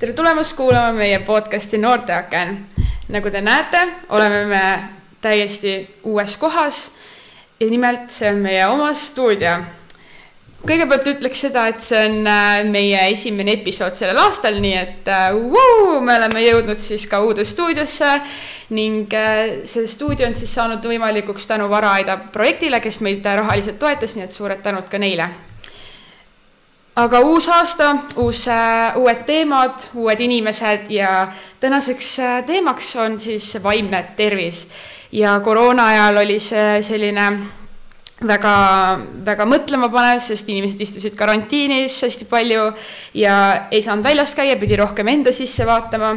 tere tulemast kuulama meie podcasti Noorteaken. nagu te näete, oleme me täiesti uues kohas. ja nimelt see on meie oma stuudio. kõigepealt ütleks seda, et see on äh, meie esimene episood sellel aastal, nii et vuu, me oleme jõudnud siis ka uude stuudiosse ning uh, see stuudio on siis saanud võimalikuks tänu Varaaida projektile, kes meid rahaliselt toetas, nii et suured tänud ka neile aga uus aasta, uus, äh, uued teemad, uued inimesed ja tänaseks äh, teemaks on siis vaimne tervis. ja koroona ajal oli see selline väga, väga mõtlemapanev, sest inimesed istusid karantiinis hästi palju ja ei saanud väljas käia, pidi rohkem enda sisse vaatama.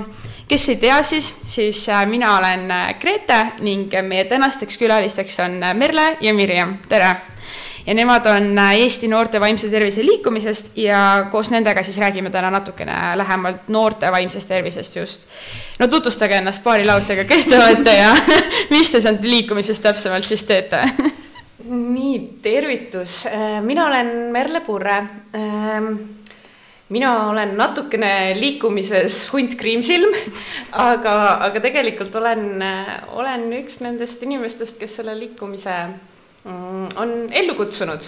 kes ei tea siis, siis äh, mina olen Grete ning meie tänasteks külalisteks on Merle ja Mirjam, tere ja nemad on äh, Eesti noorte vaimse tervise liikumisest ja koos nendega siis räägime täna natukene lähemalt noorte vaimsest tervisest just. no tutvustage ennast paari lausega, kes te olete ja mis te sealt liikumisest täpsemalt siis teete? Nii, tervitus, äh, mina olen Merle Purre. Ähm, mina olen natukene liikumises hunt kriimsilm, aga, aga tegelikult olen, äh, olen üks nendest inimestest, kes selle liikumise on ellu kutsunud.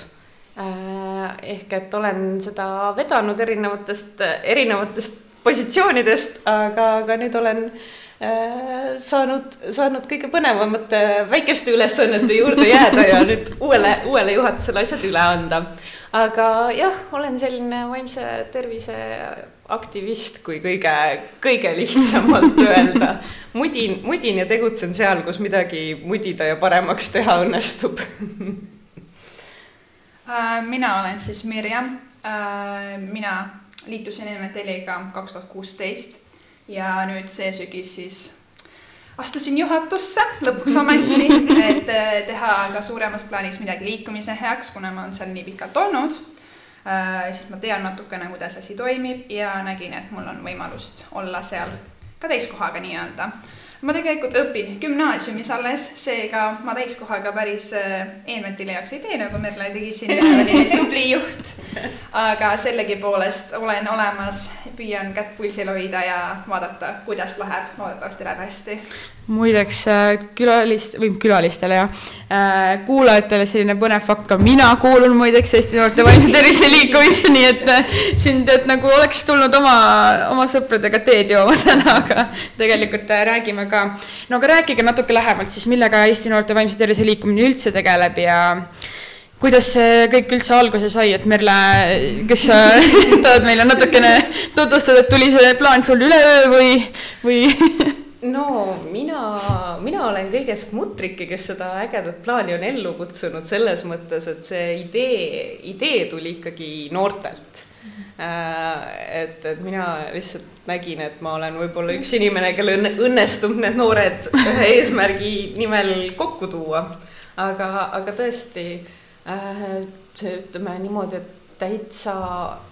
Äh, ehk et olen seda vedanud erinevatest, erinevatest positsioonidest, aga, aga nüüd olen äh, saanud, saanud kõige põnevamate väikeste ülesannete juurde jääda ja nüüd uuele, uuele juhatusele asjad üle anda. aga jah, olen selline vaimse tervise aktivist, kui kõige, kõige lihtsamalt öelda. mudin, mudin ja tegutsen seal, kus midagi mudida ja paremaks teha õnnestub äh, mina olen siis Mirjam. Äh, mina liitusin Inventelliga kaks tuhat kuusteist ja nüüd see sügis siis astusin juhatusse lõpuks ometi, et äh, teha ka suuremas plaanis midagi liikumise heaks, kuna ma olen seal nii pikalt olnud siis ma tean natukene, kuidas asi toimib ja nägin, et mul on võimalust olla seal ka täiskohaga nii-öelda. Ma tegelikult õpin gümnaasiumis alles, seega ma täiskohaga päris Eenventile jaoks ei tee, nagu Merle tegi siin, tubli juht. aga sellegipoolest olen olemas, püüan kätt pulsil hoida ja vaadata, kuidas läheb, loodetavasti läheb hästi muideks äh, külalist või külalistele ja äh, kuulajatele selline põnev fakt, ka mina kuulun muideks Eesti Noorte Vaimse Tervise Liikumisse, nii et äh, siin tead nagu oleks tulnud oma, oma sõpradega teed jooma täna, aga tegelikult räägime ka. No aga rääkige natuke lähemalt siis, millega Eesti Noorte Vaimse Tervise Liikumine üldse tegeleb ja kuidas see kõik üldse alguse sai, et Merle, kas sa tahad meile natukene tutvustada, et tuli see plaan sul üleöö või, või no mina, mina olen kõigest mutrike, kes seda ägedat plaani on ellu kutsunud selles mõttes, et see idee, idee tuli ikkagi noortelt. Et, et mina lihtsalt nägin, et ma olen võib-olla üks inimene, kellel õnnestub need noored ühe eesmärgi nimel kokku tuua. aga, aga tõesti äh, see, ütleme niimoodi, et täitsa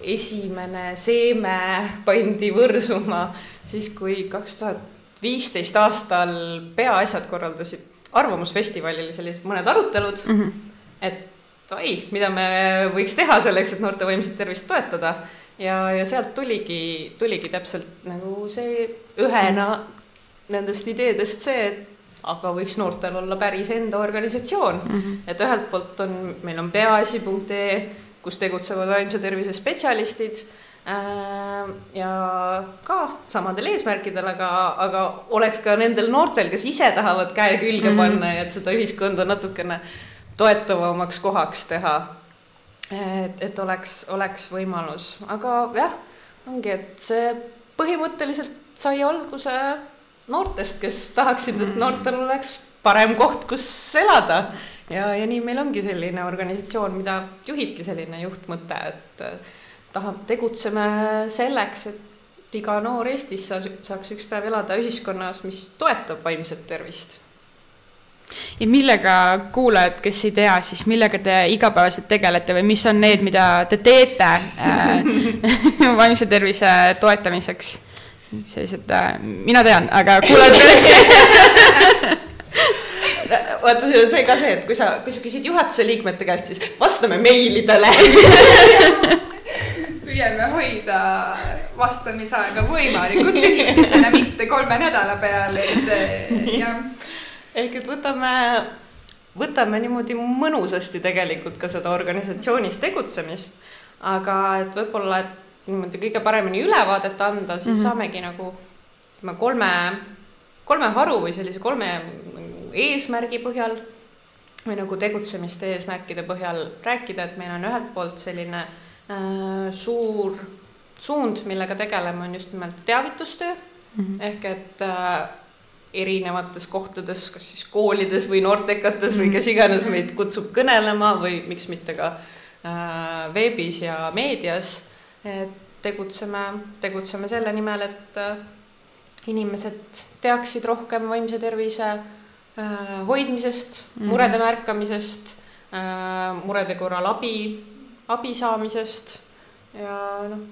esimene seeme pandi võrsuma siis, kui kaks tuhat viisteist aastal Peaasjad korraldasid Arvamusfestivalil sellised mõned arutelud mm, -hmm. et oi, mida me võiks teha selleks, et noorte vaimset tervist toetada. ja, ja sealt tuligi, tuligi täpselt nagu see ühena nendest ideedest see, et aga võiks noortel olla päris enda organisatsioon mm. -hmm. et ühelt poolt on, meil on peaasi.ee, kus tegutsevad vaimse tervise spetsialistid Äh, ja ka samadel eesmärkidel, aga, aga oleks ka nendel noortel, kes ise tahavad käe külge mm -hmm. panna ja et seda ühiskonda natukene toetavamaks kohaks teha. et, et oleks, oleks võimalus, aga jah, ongi, et see põhimõtteliselt sai alguse noortest, kes tahaksid, et mhm. noortel oleks parem koht, kus elada. ja, ja nii meil ongi selline organisatsioon, mida juhibki selline juhtmõte, et tahab, tegutseme selleks, et iga noor Eestis saaks üks päev elada ühiskonnas, mis toetab vaimset tervist ja millega kuulajad, kes ei tea, siis millega te igapäevaselt tegelete või mis on need, mida te teete äh, vaimse tervise toetamiseks? sellised äh,, mina tean, aga kuulajad peaks vaata, see on see ka see, et kui sa, kui sa küsid juhatuse liikmete käest, siis vastame meilidele püüame hoida vastamisaega võimalikult lühikesena, mitte kolme nädala peale, et eh, jah. Ehk et võtame, võtame niimoodi mõnusasti tegelikult ka seda organisatsioonis tegutsemist, aga et võib-olla, et niimoodi kõige paremini ülevaadet anda, siis mm -hmm. saamegi nagu ütleme kolme, kolme haru või sellise kolme eesmärgi põhjal või nagu tegutsemiste eesmärkide põhjal rääkida, et meil on ühelt poolt selline äh, suur suund, millega tegeleme, on just nimelt teavitustöö mm -hmm. ehk et äh, erinevates kohtades, kas siis koolides või noortekates või kes iganes meid kutsub kõnelema või miks mitte ka äh, veebis ja meedias. et tegutseme, tegutseme selle nimel, et äh, inimesed teaksid rohkem vaimse tervise Äh, hoidmisest mm, -hmm. murede märkamisest, äh, murede korral abi, abi saamisest ja noh,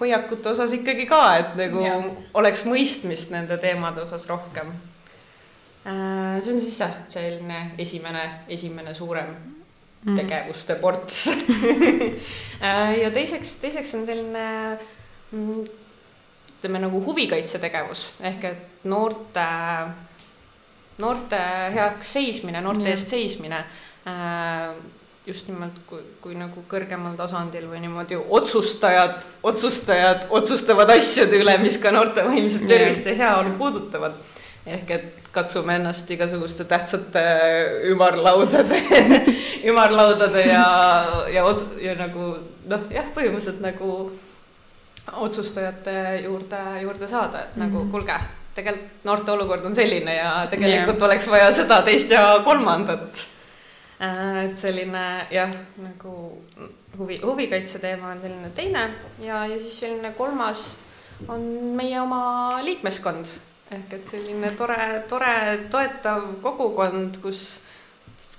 hoiakute osas ikkagi ka, et nagu ja. oleks mõistmist nende teemade osas rohkem. Äh, see on siis jah, selline esimene, esimene suurem mm. tegevuste ports ja teiseks, teiseks on selline mm, ütleme nagu huvikaitsetegevus ehk et noorte noorte heaks seismine, noorte eest seismine äh, just nimelt kui, kui nagu kõrgemal tasandil või niimoodi otsustajad, otsustajad otsustavad asjade üle, mis ka noorte vaimset tervist ja heaolu puudutavad. ehk et katsume ennast igasuguste tähtsate ümarlaudade ümarlaudade ja, ja, ja nagu noh, jah, põhimõtteliselt nagu otsustajate juurde, juurde saada, et mm -hmm. nagu mhm. kuulge tegelikult noorte olukord on selline ja tegelikult yeah. oleks vaja seda, teist ja kolmandat. Äh, et selline jah, nagu huvi, huvikaitse teema on selline teine ja, ja siis selline kolmas on meie oma liikmeskond ehk et selline tore, tore toetav kogukond, kus,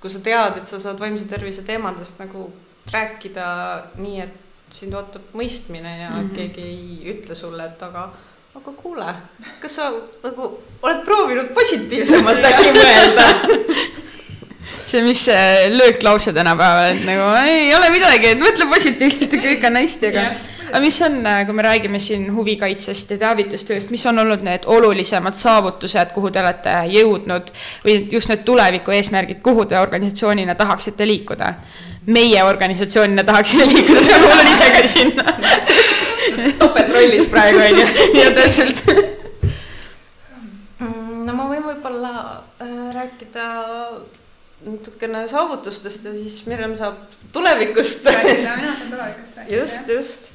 kus sa tead, et sa saad vaimse tervise teemadest nagu rääkida nii, et sind ootab mõistmine ja mm -hmm. keegi ei ütle sulle, et aga aga kuule, kas sa nagu oled proovinud positiivsemalt äkki mõelda see, mis see lööklause tänapäeval, et nagu ei ole midagi, et mõtle positiivselt ja kõik on hästi, aga yeah. aga mis on, kui me räägime siin huvikaitsest ja teavitustööst, mis on olnud need olulisemad saavutused, kuhu te olete jõudnud või just need tuleviku eesmärgid, kuhu te organisatsioonina tahaksite liikuda? meie organisatsioonina tahaksime liikuda, see on mul ise ka sinna topeltrollis praegu on ju. ja täpselt. no ma võin võib-olla äh, rääkida natukene saavutustest ja siis Mirjam saab tulevikust. mina saan tulevikust rääkida. just, just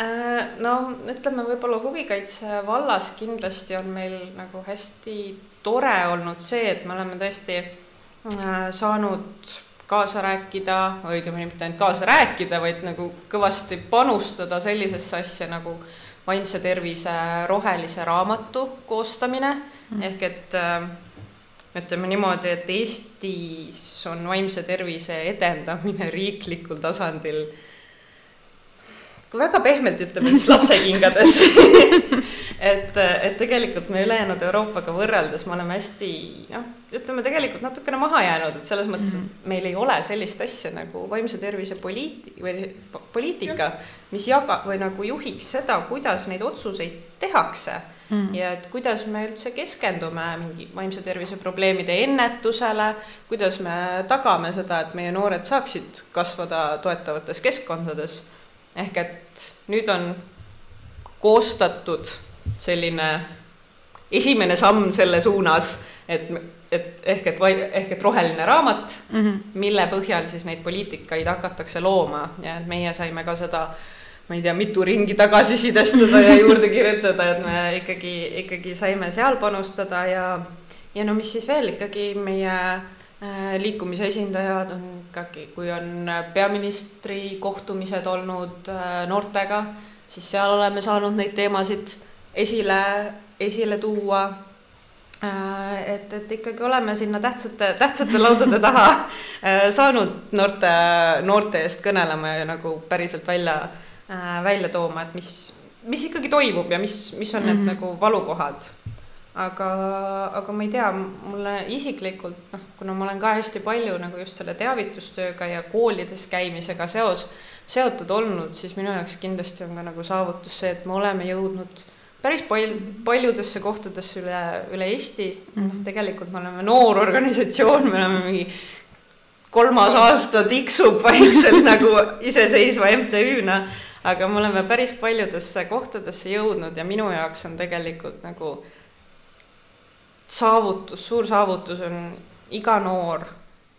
äh, no ütleme, võib-olla huvikaitse vallas kindlasti on meil nagu hästi tore olnud see, et me oleme tõesti äh, saanud kaasa rääkida, õigemini mitte ainult kaasa rääkida, vaid nagu kõvasti panustada sellisesse asja nagu vaimse tervise rohelise raamatu koostamine mm. ehk et äh, ütleme niimoodi, et Eestis on vaimse tervise edendamine riiklikul tasandil kui väga pehmelt ütleme, siis lapsekingades. Et, et tegelikult me ülejäänud Euroopaga võrreldes me oleme hästi noh ütleme tegelikult natukene maha jäänud, et selles mõttes mm, -hmm. meil ei ole sellist asja nagu vaimse tervise poliiti- või poliitika, mis jaga- või nagu juhiks seda, kuidas neid otsuseid tehakse mm. ja et kuidas me üldse keskendume mingi vaimse tervise probleemide ennetusele, kuidas me tagame seda, et meie noored saaksid kasvada toetavates keskkondades. ehk et nüüd on koostatud selline esimene samm selle suunas, et et ehk et ehk et roheline raamat mm, -hmm. mille põhjal siis neid poliitikaid hakatakse looma ja meie saime ka seda ma ei tea, mitu ringi tagasisidestada ja juurde kirjutada, et me ikkagi, ikkagi saime seal panustada ja ja no mis siis veel ikkagi meie äh, liikumise esindajad on ikkagi, kui on peaministri kohtumised olnud äh, noortega, siis seal oleme saanud neid teemasid esile, esile tuua. Äh, et, et ikkagi oleme sinna tähtsate, tähtsate laudade taha saanud noorte, noorte eest kõnelema ja nagu päriselt välja, välja tooma, et mis, mis ikkagi toimub ja mis, mis on need mm -hmm. nagu valukohad. aga, aga ma ei tea, mulle isiklikult noh, kuna ma olen ka hästi palju nagu just selle teavitustööga ja koolides käimisega seos, seotud olnud, siis minu jaoks kindlasti on ka nagu saavutus see, et me oleme jõudnud päris palju, paljudesse kohtadesse üle, üle Eesti mm. -hmm. noh, tegelikult me oleme noor organisatsioon, me oleme mingi kolmas aasta tiksub vaikselt nagu iseseisva MTÜ-na, aga me oleme päris paljudesse kohtadesse jõudnud ja minu jaoks on tegelikult nagu saavutus, suur saavutus on iga noor,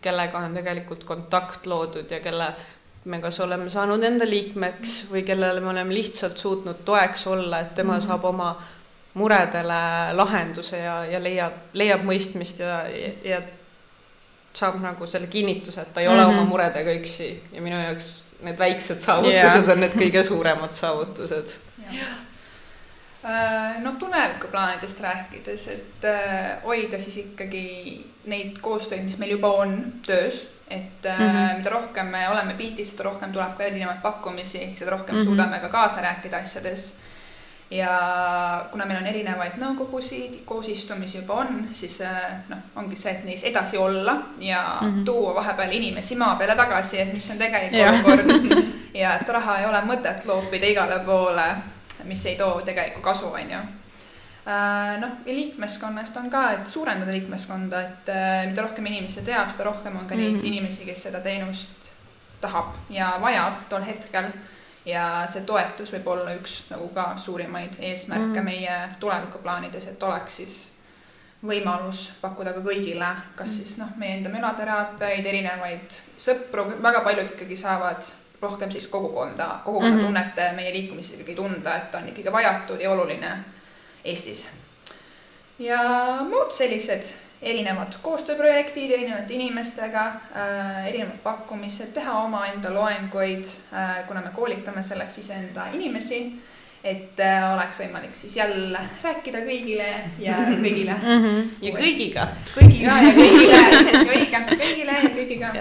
kellega on tegelikult kontakt loodud ja kelle me kas oleme saanud enda liikmeks või kellele me oleme lihtsalt suutnud toeks olla, et tema mm -hmm. saab oma muredele lahenduse ja, ja leiab, leiab mõistmist ja, ja, ja saab nagu selle kinnituse, et ta ei ole mm -hmm. oma muredega üksi ja minu jaoks need väiksed saavutused yeah. on need kõige suuremad saavutused. Äh, no tulevikuplaanidest rääkides, et äh, hoida siis ikkagi neid koostöid, mis meil juba on töös, et mm -hmm. mida rohkem me oleme pildis, seda rohkem tuleb ka erinevaid pakkumisi, seda rohkem mm -hmm. suudame ka kaasa rääkida asjades ja kuna meil on erinevaid nõukogusid, koosistumisi juba on, siis äh, noh, ongi see, et neis edasi olla ja mm -hmm. tuua vahepeal inimesi maa peale tagasi, et mis on tegelik olukord ja et raha ei ole mõtet loopida igale poole, mis ei too tegelikku kasu, on ju äh, noh, ja liikmeskonnast on ka, et suurendada liikmeskonda, et äh, mida rohkem inimesi teab, seda rohkem on ka neid mm -hmm. inimesi, kes seda teenust tahab ja vajab tol hetkel ja see toetus võib olla üks nagu ka suurimaid eesmärke mm. meie tulevikuplaanides, et oleks siis võimalus pakkuda ka kõigile, kas siis noh, meie enda mürateraapiaid, erinevaid sõpru, väga paljud ikkagi saavad rohkem siis kogukonda, kogukonna mm -hmm. meie liikumises ikkagi tunda, et on ikkagi vajatud ja oluline Eestis. ja muud sellised erinevad koostööprojektid erinevate inimestega äh,, erinevad pakkumised, teha omaenda loenguid äh,, kuna me koolitame selleks iseenda inimesi, et äh, oleks võimalik siis jälle rääkida kõigile ja kõigile mm. -hmm. ja kõigiga. kõigiga ja kõigile, õige, kõigile ja kõigiga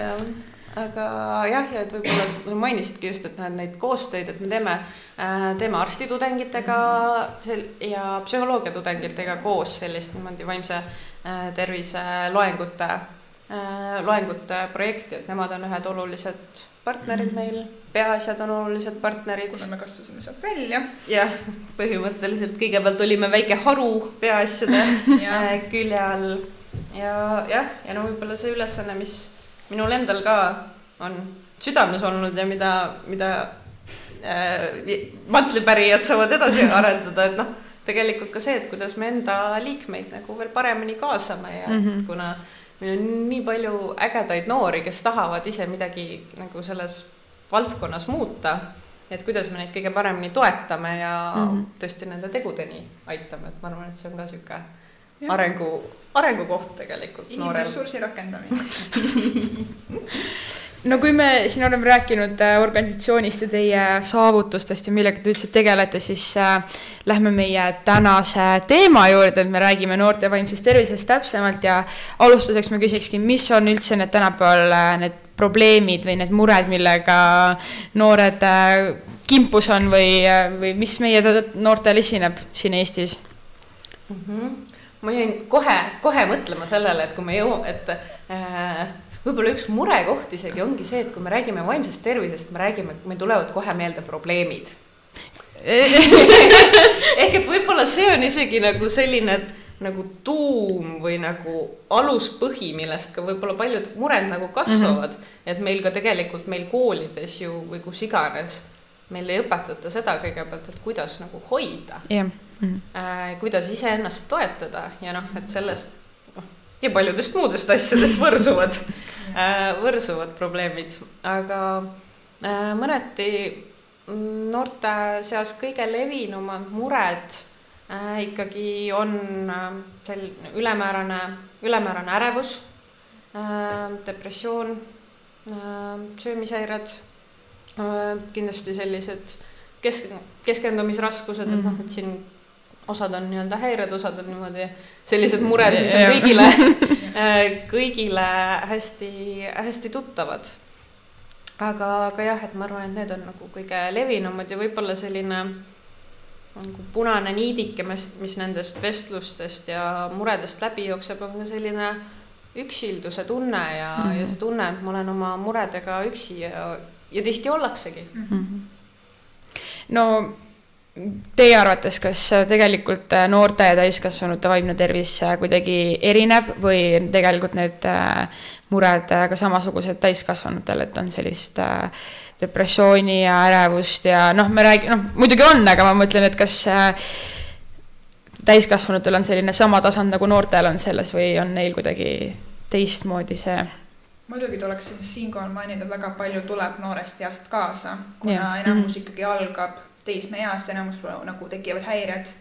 aga jah, ja et võib-olla mainisidki just, et näed neid koostöid, et me teeme, äh, teeme arstitudengitega ja psühholoogiatudengitega koos sellist niimoodi vaimse äh, tervise loengute, äh, loengute projekti, et nemad on ühed olulised partnerid mhm. meil, peaasjad on olulised partnerid. kuna me kasvasime sealt välja. jah, põhimõtteliselt kõigepealt olime väike haru peaasjade külje all ja jah, ja no võib-olla see ülesanne, mis minul endal ka on südames olnud ja mida, mida äh, mantlipärijad saavad edasi arendada, et noh, tegelikult ka see, et kuidas me enda liikmeid nagu veel paremini kaasame ja mm -hmm. kuna meil on nii palju ägedaid noori, kes tahavad ise midagi nagu selles valdkonnas muuta, et kuidas me neid kõige paremini toetame ja mm -hmm. tõesti nende tegudeni aitame, et ma arvan, et see on ka sihuke arengu, arengukoht tegelikult. inimressursi rakendamine no kui me siin oleme rääkinud äh, organisatsioonist ja teie saavutustest ja millega te üldse tegelete, siis äh, lähme meie tänase teema juurde, et me räägime noorte vaimsest tervisest täpsemalt ja alustuseks ma küsikski, mis on üldse need tänapäeval äh, need probleemid või need mured, millega noored kimpus on või, või mis meie noortel esineb siin Eestis mm? -hmm ma jäin kohe, kohe mõtlema sellele, et kui me jõuame, et äh, võib-olla üks murekoht isegi ongi see, et kui me räägime vaimsest tervisest, me räägime, meil tulevad kohe meelde probleemid ehk et võib-olla see on isegi nagu selline nagu tuum või nagu aluspõhi, millest ka võib-olla paljud mured nagu kasvavad mm. -hmm. et meil ka tegelikult meil koolides ju või kus iganes, meil ei õpetata seda kõigepealt, et kuidas nagu hoida yeah mm. -hmm. kuidas iseennast toetada ja noh, et sellest noh, ja paljudest muudest asjadest võrsuvad äh, võrsuvad probleemid, aga äh, mõneti noorte seas kõige levinumad mured ikkagi on selline ülemäärane, ülemäärane ärevus depressioon söömishäired kindlasti sellised kesk-, keskendumisraskused, et noh, et siin osad on nii-öelda häired, osad on niimoodi sellised mured, mis on kõigile kõigile hästi-hästi tuttavad. aga, aga jah, et ma arvan, et need on nagu kõige levinumad ja võib-olla selline nagu punane niidike, mis, mis nendest vestlustest ja muredest läbi jookseb, on ka selline üksilduse tunne ja mm, -hmm. ja see tunne, et ma olen oma muredega üksi ja, ja tihti ollaksegi mm. -hmm. no teie arvates, kas tegelikult noorte ja täiskasvanute vaimne tervis kuidagi erineb või tegelikult need äh, mured ka samasugused täiskasvanutel, et on sellist äh, depressiooni ja ärevust ja noh, me räägime, noh muidugi on, aga ma mõtlen, et kas äh, täiskasvanutel on selline sama tasand nagu noortel on selles või on neil kuidagi teistmoodi see? muidugi tuleks siinkohal mainida, väga palju tuleb noorest east kaasa, kuna ja. enamus mm -hmm. ikkagi algab teismeeast, enamus nagu tekivad häired.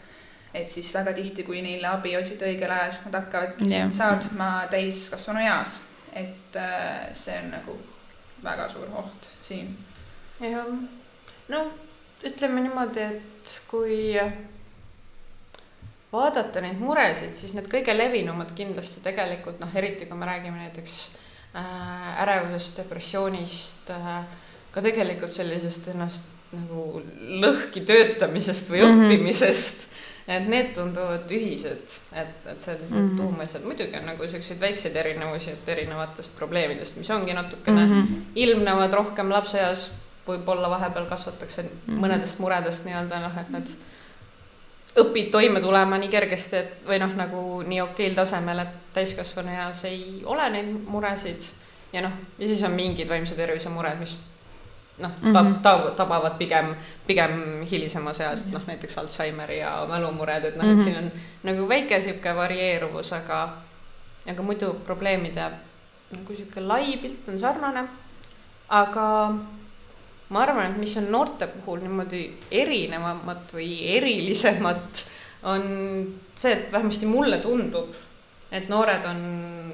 et siis väga tihti, kui neile abi otsida õigel ajal, siis nad hakkavad saatma täiskasvanu eas, et äh, see on nagu väga suur oht siin. jah, no ütleme niimoodi, et kui vaadata neid muresid, siis need kõige levinumad kindlasti tegelikult noh, eriti kui me räägime näiteks äh, ärevusest, depressioonist äh,, ka tegelikult sellisest ennast nagu lõhki töötamisest või mm -hmm. õppimisest et need tunduvad ühised, et, et sellised mm -hmm. tuumased, muidugi on nagu siukseid väikseid erinevusi, et erinevatest probleemidest, mis ongi natukene mm -hmm. ilmnevad rohkem lapseeas, võib-olla vahepeal kasvatakse mm -hmm. mõnedest muredest nii-öelda noh, et need õpid toime tulema nii kergesti, et või noh, nagu nii okeil tasemel, et täiskasvanu eas ei ole neid muresid ja noh, ja siis on mingid vaimse tervise mured, mis noh mm -hmm. ta, tabavad pigem, pigem hilisemas eas, noh, näiteks Alžeimeri ja mälumured, et noh et siin on nagu väike sihuke varieeruvus, aga, aga muidu probleemide nagu sihuke lai pilt on sarnane. aga ma arvan, et mis on noorte puhul niimoodi erinevamat või erilisemat, on see, et vähemasti mulle tundub, et noored on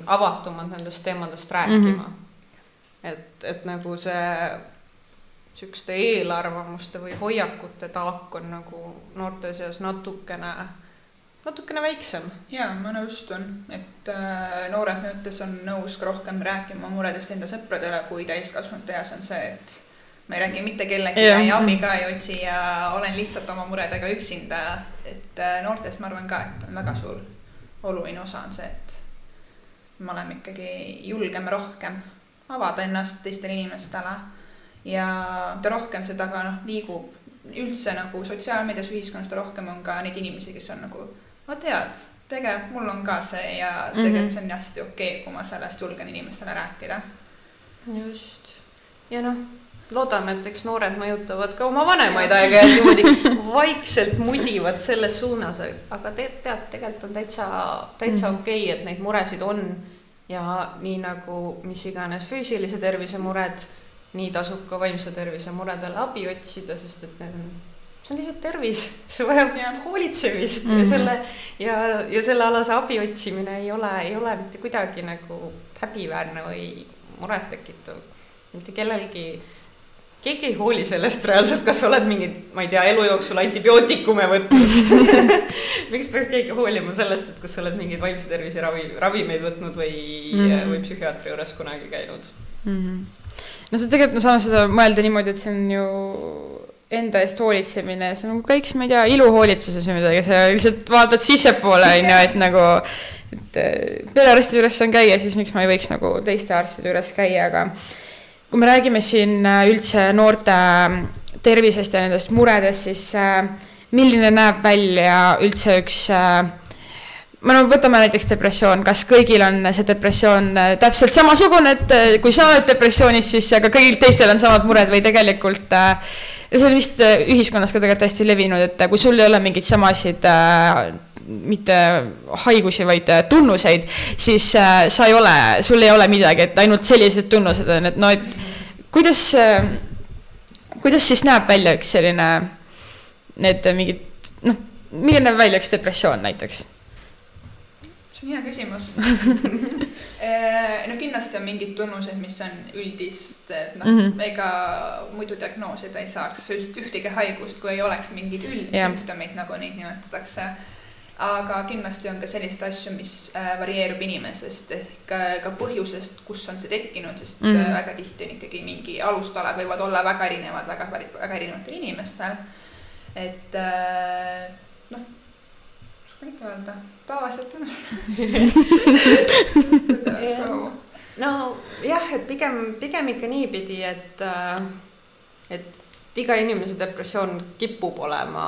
avatumad nendest teemadest rääkima mm. -hmm. et, et nagu see sihukeste eelarvamuste või hoiakute taak on nagu noorte seas natukene, natukene väiksem. ja ma nõustun, et äh, noored mõttes on nõus ka rohkem rääkima muredest enda sõpradele, kui täiskasvanute eas on see, et ma ei räägi mitte kellegagi ja, ja abi ka ei otsi ja olen lihtsalt oma muredega üksinda. et äh, noortes ma arvan ka, et on väga suur oluline osa on see, et me oleme ikkagi, julgeme rohkem avada ennast teistele inimestele ja ta rohkem seda ka noh, liigub üldse nagu sotsiaalmeedias, ühiskonnas, ta rohkem on ka neid inimesi, kes on nagu, ma tead, tegelikult mul on ka see ja tegelikult mm -hmm. see on hästi okei okay,, kui ma sellest julgen inimestele rääkida. just, ja noh, loodame, et eks noored mõjutavad ka oma vanemaid aeg-ajalt niimoodi vaikselt mudivad selles suunas, aga tead, tead, tegelikult on täitsa, täitsa mm -hmm. okei okay,, et neid muresid on ja nii nagu mis iganes füüsilise tervise mured nii tasub ka vaimse tervise muredele abi otsida, sest et need on, see on lihtsalt tervis, see vajab ja. hoolitsemist mm -hmm. ja mhm. selle ja, ja sellealase abi otsimine ei ole, ei ole mitte kuidagi nagu häbiväärne või murettekitav. mitte kellelgi, keegi ei hooli sellest reaalselt, kas sa oled mingeid, ma ei tea, elu jooksul antibiootikume võtnud miks peaks keegi hoolima sellest, et kas sa oled mingeid vaimse tervise ravi, ravimeid võtnud või mm, -hmm. või psühhiaatri juures kunagi käinud mm? -hmm no see tegelikult me saame seda mõelda niimoodi, et see on ju enda eest hoolitsemine, see on nagu käiks, ma ei tea, iluhoolitsuses või midagi, sa lihtsalt vaatad sissepoole, on ju, et nagu, et äh, perearsti juures saan käia, siis miks ma ei võiks nagu teiste arstide juures käia, aga kui me räägime siin äh, üldse noorte äh, tervisest ja nendest muredest, siis milline näeb välja üldse üks äh, no võtame näiteks depressioon, kas kõigil on see depressioon äh, täpselt samasugune, et äh, kui sa oled depressioonis, siis ka kõigil teistel on samad mured või tegelikult äh, see on vist ühiskonnas ka tegelikult hästi levinud, et kui sul ei ole mingeid samasid mitte haigusi, vaid tunnuseid, siis sa ei ole, sul ei ole midagi, et ainult sellised tunnused on, et no, et kuidas, kuidas siis näeb välja üks selline, need mingid, noh, milline näeb välja üks depressioon näiteks see on hea küsimus eh, no kindlasti on mingid tunnused, mis on üldist, et noh mm -hmm., ega muidu diagnoosida ei saaks ühtegi haigust, kui ei oleks mingeid üldsümptomeid, nagu neid nimetatakse. aga kindlasti on ka selliseid asju, mis äh, varieerub inimesest ehk äh, ka põhjusest, kus on see tekkinud, sest mm -hmm. väga tihti on ikkagi mingi alustalad võivad olla väga erinevad väga, väga erinevatel inimestel et äh, noh, ikka öelda, tavaliselt unustan nojah, et pigem, pigem ikka niipidi, et, äh, et iga inimese depressioon kipub olema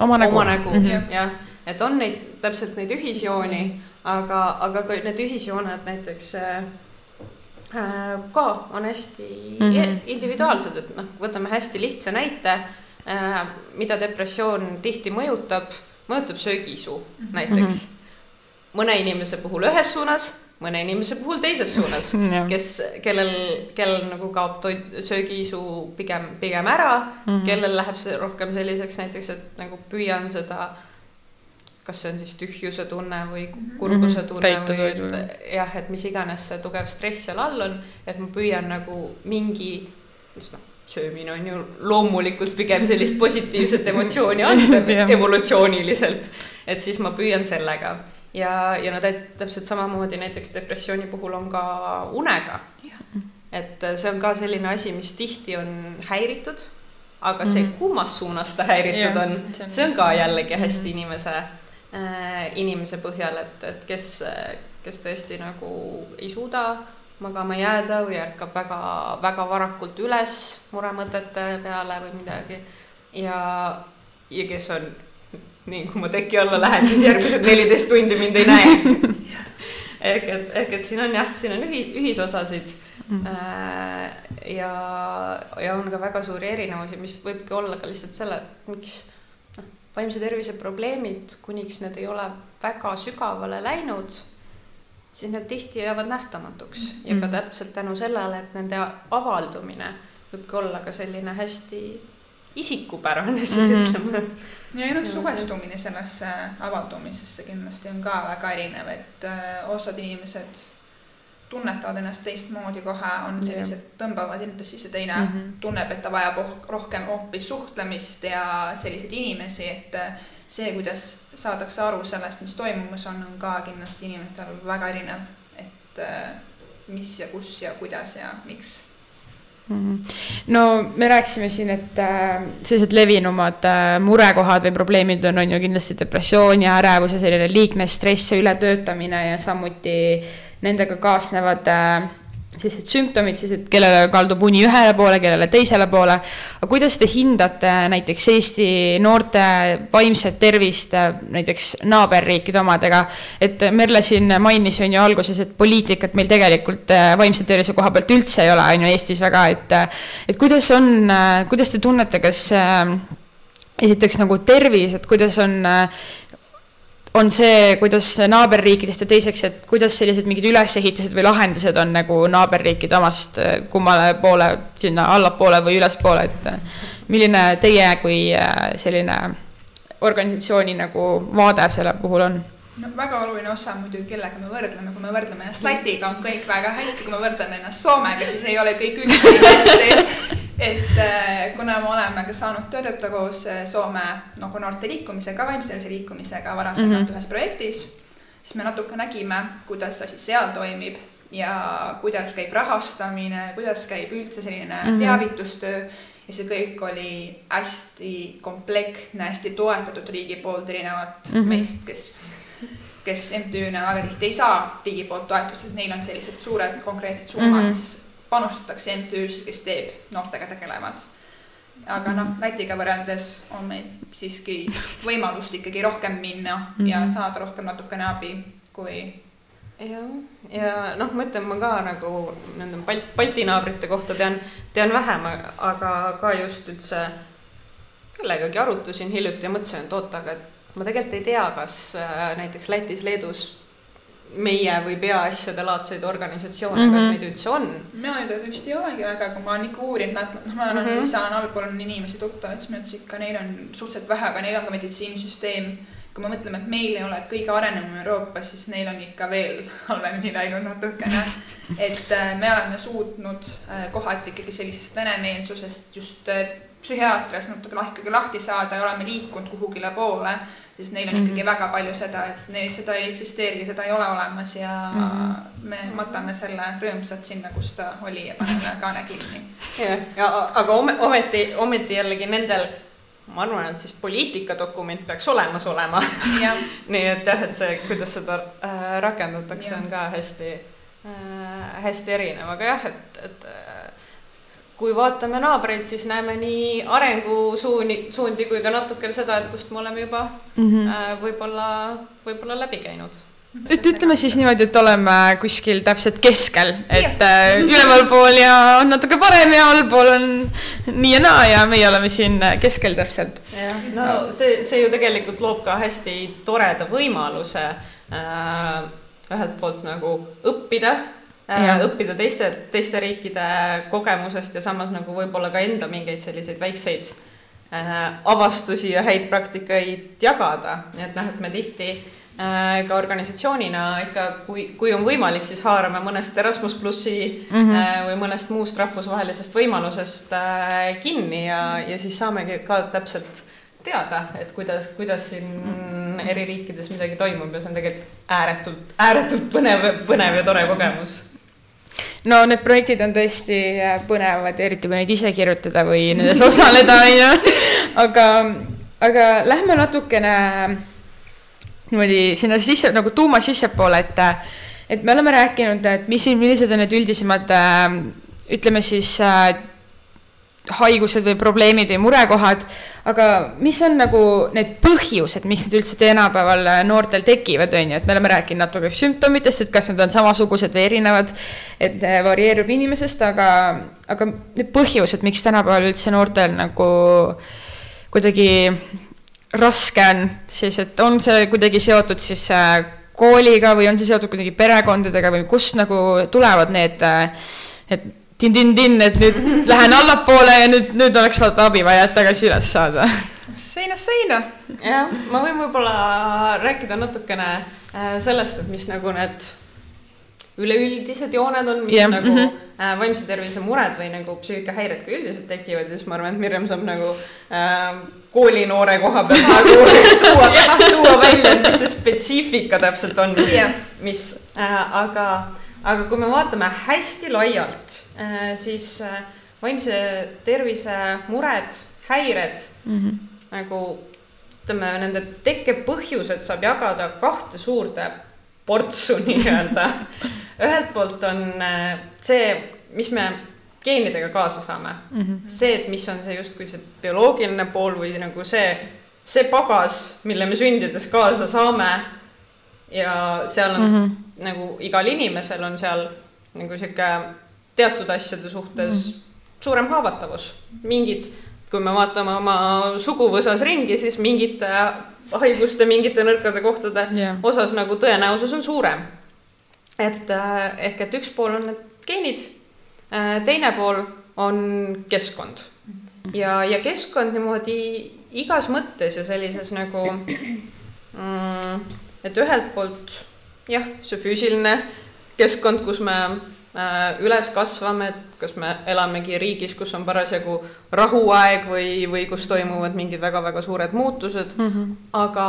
oma nägu, oma nägu mm -hmm. jah, et on neid täpselt neid ühisjooni, aga, aga ka need ühisjooned näiteks äh, äh ka on hästi mm -hmm. individuaalsed, et noh, võtame hästi lihtsa näite äh,, mida depressioon tihti mõjutab, mõjutab söögiisu mm -hmm. näiteks. Mhm. mõne inimese puhul ühes suunas mõne inimese puhul teises suunas kes, kellel, kellel nagu kaob toit, söögiisu pigem, pigem ära mm, -hmm. kellel läheb see rohkem selliseks näiteks, et nagu püüan seda, kas see on siis tühjuse tunne või mhm. kurbuse tunne mm -hmm. või et jah, et mis iganes see tugev stress seal all on, et ma püüan nagu mingi, sest noh, söömine on ju loomulikult pigem sellist positiivset emotsiooni anda evolutsiooniliselt, et siis ma püüan sellega. Ja, ja no täpselt samamoodi näiteks depressiooni puhul on ka unega. et see on ka selline asi, mis tihti on häiritud, aga see, mhm. kummas suunas ta häiritud ja, on, see on ka jällegi hästi inimese äh,, inimese põhjal, et, et kes, kes tõesti nagu ei suuda magama jääda või ärkab väga, väga varakult üles muremõtete peale või midagi. Ja, ja kes on nii kui ma teki alla lähen, siis järgmised neliteist tundi mind ei näe. Ehk et, ehk et siin on jah, siin on ühi-, ühisosasid. Mm. äh, ja, ja on ka väga suuri erinevusi, mis võibki olla ka lihtsalt selle, et miks noh, vaimse tervise probleemid, kuniks need ei ole väga sügavale läinud, siis need tihti jäävad nähtamatuks mm. ja ka mm. täpselt tänu sellele, et nende avaldumine võibki olla ka selline hästi isikupärane siis mm -hmm. ütleme. ja noh, suhestumine sellesse avaldumisesse kindlasti on ka väga erinev, et äh, osad inimesed tunnetavad ennast teistmoodi kohe, on sellised, tõmbavad endast sisse, teine mm -hmm. tunneb, et ta vajab rohkem hoopis suhtlemist ja selliseid inimesi, et see, kuidas saadakse aru sellest, mis toimumas on, on ka kindlasti inimestel väga erinev, et äh, mis ja kus ja kuidas ja miks Mhm. no me rääkisime siin, et äh, sellised levinumad äh, murekohad või probleemid on, on ju kindlasti depressioon ja ärevus ja selline liigne stress ja ületöötamine ja samuti nendega kaasnevad äh, sellised sümptomid siis, et kellele kaldub uni ühele poole, kellele teisele poole. aga kuidas te hindate näiteks Eesti noorte vaimset tervist näiteks naaberriikide omadega? et Merle siin mainis on ju alguses, et poliitikat meil tegelikult äh, vaimse tervise koha pealt üldse ei ole, on ju Eestis väga, et. et kuidas on, äh, kuidas te tunnete, kas äh, esiteks nagu tervis, et kuidas on on see, kuidas naaberriikidest ja teiseks, et kuidas sellised mingid ülesehitused või lahendused on nagu naaberriikide omast kummale poole, sinna allapoole või ülespoole, et milline teie kui äh, selline organisatsiooni nagu vaade selle puhul on? no väga oluline osa muidugi, kellega me võrdleme, kui me võrdleme ennast Lätiga, on kõik väga hästi, kui me võrdleme ennast Soomega, siis ei ole kõik üldse hästi et äh, kuna me oleme ka saanud töötada koos äh, Soome nagu noorte liikumisega, vaimse tervise liikumisega varasemalt mm -hmm. ühes projektis, siis me natuke nägime, kuidas asi seal toimib ja kuidas käib rahastamine, kuidas käib üldse selline mm -hmm. teavitustöö ja see kõik oli hästi komplektne, hästi toetatud riigi poolt, erinevat mm -hmm. meist, kes kes MTÜ-na väga tihti ei saa riigi poolt toetust, et neil on sellised suured konkreetsed summad mm, -hmm. mis panustatakse MTÜ-sse, kes teeb noortega tegelevad. aga noh, Lätiga võrreldes on meil siiski võimalust ikkagi rohkem minna mm -hmm. ja mhm. saada rohkem natukene abi, kui jah, ja noh, ma ütlen, ma ka nagu nende Balt-, Balti naabrite kohta tean, tean vähem, aga ka just üldse kellegagi arutasin hiljuti ja mõtlesin, et oot, aga et ma tegelikult ei tea, kas äh, näiteks Lätis, Leedus meie või peaasjade laadseid organisatsioone mm, -hmm. kas mhm. neid üldse on? mina ei tea, vist ei olegi väga, aga ma olen ikka uurinud, nad, noh, ma olen mm, -hmm. saan allpool on inimesi tuttavaid, siis ma ütlesin ikka, neil on suhteliselt vähe, aga neil on ka meditsiinisüsteem. kui me mõtleme, et meil ei ole kõige arenenum Euroopas, siis neil on ikka veel halvemini läinud natukene. et äh, me oleme suutnud äh, kohati ikkagi sellisest venemeelsusest just äh, psühhiaatrias natuke ikkagi lahti saada ja oleme liikunud kuhugile poole siis neil on mm -hmm. ikkagi väga palju seda, et neil seda ei eksisteeri, seda ei ole olemas ja mm -hmm. me matame selle rõõmsalt sinna, kus ta oli ja paneme kaane kinni. jah, ja aga ometi, ometi jällegi nendel ma arvan, et siis poliitikadokument peaks olemas olema nii et jah, et see, kuidas seda äh, rakendatakse, on ka hästi äh,, hästi erinev, aga jah, et, et kui vaatame naabreid, siis näeme nii arengusuuni, suundi kui ka natuke seda, et kust me oleme juba mm -hmm. võib-olla, võib-olla läbi käinud et ütleme siis niimoodi, et oleme kuskil täpselt keskel, et äh, ülevalpool ja on natuke parem ja allpool on nii ja naa ja meie oleme siin keskel täpselt. jah, no see, see ju tegelikult loob ka hästi toreda võimaluse äh, ühelt poolt nagu õppida äh,, õppida teiste, teiste riikide kogemusest ja samas nagu võib-olla ka enda mingeid selliseid väikseid äh, avastusi ja häid praktikaid jagada, et noh, et me tihti Äh, ka organisatsioonina ikka, kui, kui on võimalik, siis haarame mõnest Erasmus plussi mm -hmm. või mõnest muust rahvusvahelisest võimalusest kinni ja, ja siis saamegi ka täpselt teada, et kuidas, kuidas siin eri riikides midagi toimub ja see on tegelikult ääretult, ääretult põnev, põnev ja tore kogemus no need projektid on tõesti põnevad, eriti kui neid ise kirjutada või nendes osaleda, on ju. aga, aga lähme natukene niimoodi sinna sisse nagu tuuma sissepoole, et, et me oleme rääkinud, et mis, millised on need üldisemad äh, ütleme siis äh, haigused või probleemid või murekohad, aga mis on nagu need põhjused, miks need üldse tänapäeval noortel tekivad, on ju, et me oleme rääkinud natuke sümptomitest, et kas need on samasugused või erinevad, et äh, varieerub inimesest, aga, aga need põhjused, miks tänapäeval üldse noortel nagu kuidagi raske on, siis et on see kuidagi seotud siis äh, kooliga või on see seotud kuidagi perekondadega või kust nagu tulevad need, äh, et tin-tin-tin, et nüüd lähen allapoole ja nüüd, nüüd oleks vaata abi vaja, et tagasi üles saada. seinast seina. jah, ma võin võib-olla rääkida natukene äh, sellest, et mis nagu need üleüldised jooned on, mis yeah. nagu mm -hmm. äh, vaimse tervise mured või nagu psüühikahäired ka üldiselt tekivad ja siis ma arvan, et Mirjam saab nagu äh, koolinoore koha pealt nagu tuua, tuua välja, et mis see spetsiifika täpselt on, mis yeah., mis äh,, aga, aga kui me vaatame hästi laialt äh,, siis äh, vaimse tervise mured, häired mm -hmm. nagu ütleme, nende tekkepõhjused saab jagada kahte suurde portsu nii-öelda. ühelt poolt on äh, see, mis me geenidega kaasa saame mm. -hmm. see, et mis on see justkui see bioloogiline pool või nagu see, see pagas, mille me sündides kaasa saame. ja seal on mm -hmm. Nagu igal inimesel on seal nagu sihuke teatud asjade suhtes mm suurem haavatavus, mingid kui me vaatame oma suguvõsas ringi, siis mingite haiguste, mingite nõrkade kohtade yeah. osas nagu tõenäosus on suurem. et äh, ehk, et üks pool on need geenid, äh, teine pool on keskkond ja, ja keskkond niimoodi igas mõttes ja sellises nagu mm,, et ühelt poolt jah, see füüsiline keskkond, kus me Äh, üles kasvame, et kas me elamegi riigis, kus on parasjagu rahuaeg või, või kus toimuvad mingid väga-väga suured muutused mm. -hmm. aga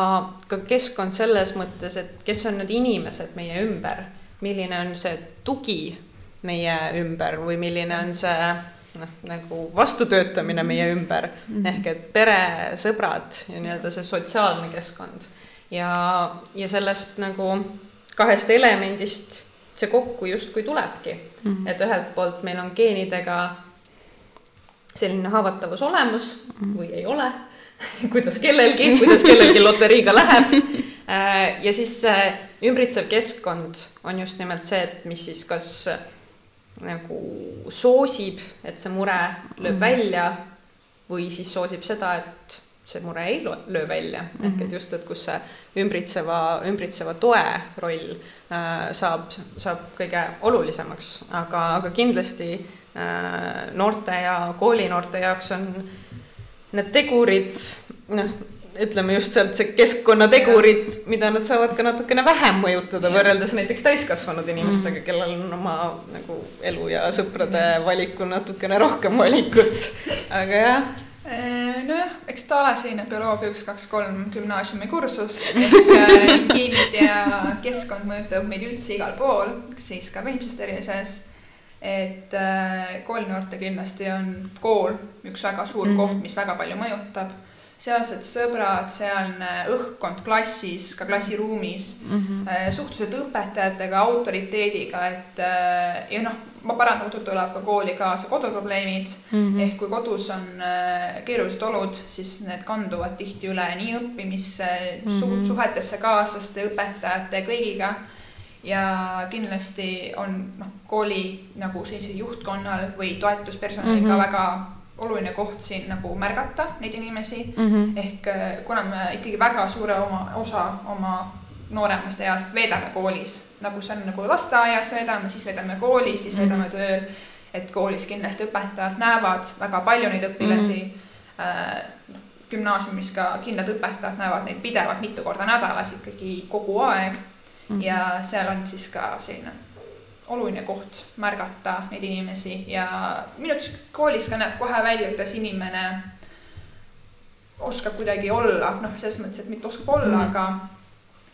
ka keskkond selles mõttes, et kes on need inimesed meie ümber, milline on see tugi meie ümber või milline on see noh, nagu vastutöötamine meie ümber mm -hmm. ehk et pere, sõbrad ja nii-öelda see sotsiaalne keskkond ja, ja sellest nagu kahest elemendist see kokku justkui tulebki mm. -hmm. et ühelt poolt meil on geenidega selline haavatavus olemas mm -hmm. või ei ole kuidas kellelgi, kuidas kellelgi loteriiga läheb. Äh, ja siis ümbritsev keskkond on just nimelt see, et mis siis kas nagu soosib, et see mure lööb -hmm. välja või siis soosib seda, et see mure ei löö välja mm, -hmm. ehk et mhm. just, et kus see ümbritseva, ümbritseva toe roll äh, saab, saab kõige olulisemaks, aga, aga kindlasti äh, noorte ja koolinoorte jaoks on need tegurid, noh, ütleme just sealt see keskkonnategurid, mida nad saavad ka natukene vähem mõjutada võrreldes näiteks täiskasvanud inimestega, mhm. kellel on oma nagu elu ja sõprade valikul natukene rohkem valikut, aga jah nojah, eks ta ole selline bioloogia üks, kaks, kolm gümnaasiumi kursus, ehk äh, geenid ja keskkond mõjutab meid üldse igal pool, siis ka vaimses tervises. et äh, koolinoorte kindlasti on kool üks väga suur mm -hmm. koht, mis väga palju mõjutab. sealsed sõbrad, sealne õhkkond klassis, ka klassiruumis mm, -hmm. suhtlused õpetajatega, autoriteediga, et ja noh, ma paratamatult tuleb ka kooli kaasa koduprobleemid mm. -hmm. ehk kui kodus on keerulised olud, siis need kanduvad tihti üle nii õppimisse mm, -hmm. su suhetesse kaaslaste, õpetajate, kõigiga ja kindlasti on noh, kooli nagu sellisel juhtkonnal või toetuspersonalil mm -hmm. mhm. väga oluline koht siin nagu märgata neid inimesi mm. -hmm. ehk äh, kuna me ikkagi väga suure oma osa oma nooremast east veedame koolis, nagu see on nagu lasteaias veedame, siis veedame koolis, siis mm -hmm. veedame tööl. et koolis kindlasti õpetajad näevad väga palju neid õpilasi mm. -hmm. Gümnaasiumis ka kindlad õpetajad näevad neid pidevalt mitu korda nädalas ikkagi kogu aeg mm. -hmm. ja seal on siis ka selline oluline koht märgata neid inimesi ja minu arust koolis ka näeb kohe välja, kuidas inimene oskab kuidagi olla, noh, selles mõttes, et mitte oskab olla mm, -hmm. aga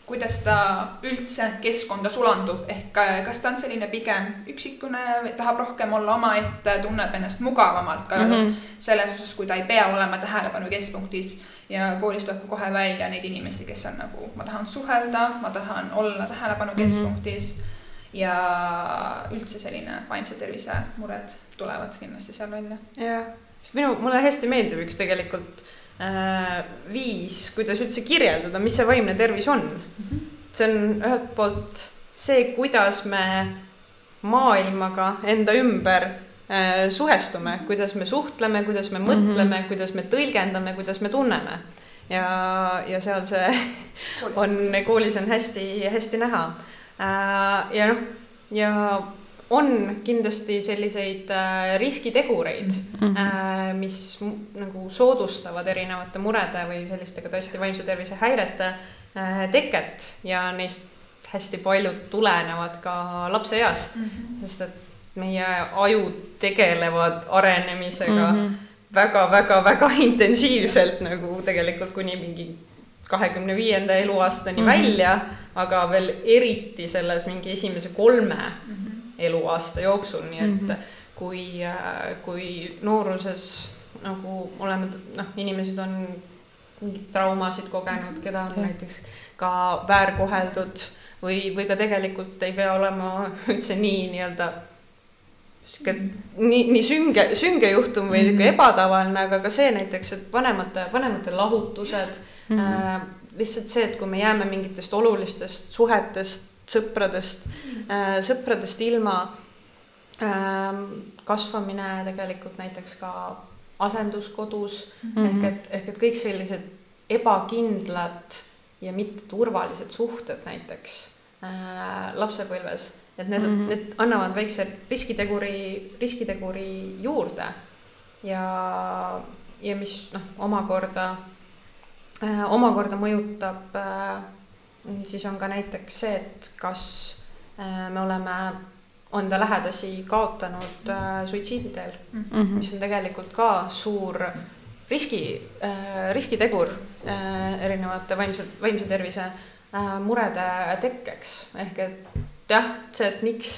kuidas ta üldse keskkonda sulandub, ehk kas ta on selline pigem üksikune või tahab rohkem olla omaette, tunneb ennast mugavamalt ka mm -hmm. selles osas, kui ta ei pea olema tähelepanu keskpunktis ja koolis tuleb ka kohe välja neid inimesi, kes on nagu, ma tahan suhelda, ma tahan olla tähelepanu mhm. keskpunktis mm. -hmm. ja üldse selline vaimse tervise mured tulevad kindlasti seal välja. jah, minu, mulle hästi meeldib üks tegelikult äh, viis, kuidas üldse kirjeldada, mis see vaimne tervis on mm. -hmm. see on ühelt poolt see, kuidas me maailmaga enda ümber Äh, suhestume, kuidas me suhtleme, kuidas me mõtleme mm, -hmm. kuidas me tõlgendame, kuidas me tunneme. ja, ja seal see on, koolis on hästi-hästi näha. Äh, ja noh, ja on kindlasti selliseid äh, riskitegureid mm, -hmm. mis nagu soodustavad erinevate murede või sellistega tõesti vaimse tervise häirete teket ja neist hästi paljud tulenevad ka lapseeast mm, -hmm. sest et meie ajud tegelevad arenemisega väga-väga-väga mm -hmm. intensiivselt nagu tegelikult kuni mingi kahekümne viienda eluaastani mm -hmm. välja, aga veel eriti selles mingi esimese kolme mm -hmm. Eluaasta jooksul, nii et mm -hmm. kui, kui nooruses nagu oleme, noh, inimesed on mingeid traumasid kogenud, keda on näiteks ka väärkoheldud või, või ka tegelikult ei pea olema üldse nii nii-öelda sihuke nii, nii sünge, sünge juhtum või niisugune mm -hmm. ebatavaline, aga ka see näiteks, et vanemate, vanemate lahutused mm. -hmm. Äh, lihtsalt see, et kui me jääme mingitest olulistest suhetest, sõpradest äh, sõpradest ilma äh,. kasvamine tegelikult näiteks ka asenduskodus mm -hmm. ehk et, ehk et kõik sellised ebakindlad ja mitteturvalised suhted näiteks äh, lapsepõlves et need mm, -hmm. need annavad väikse riskiteguri, riskiteguri juurde. ja, ja mis noh, omakorda äh,, omakorda mõjutab äh,, siis on ka näiteks see, et kas äh, me oleme enda lähedasi kaotanud äh, suitsiidi teel mm, -hmm. mis on tegelikult ka suur riski äh,, riskitegur erinevate vaimse, vaimse tervise murede tekkeks. ehk et jah, see, et miks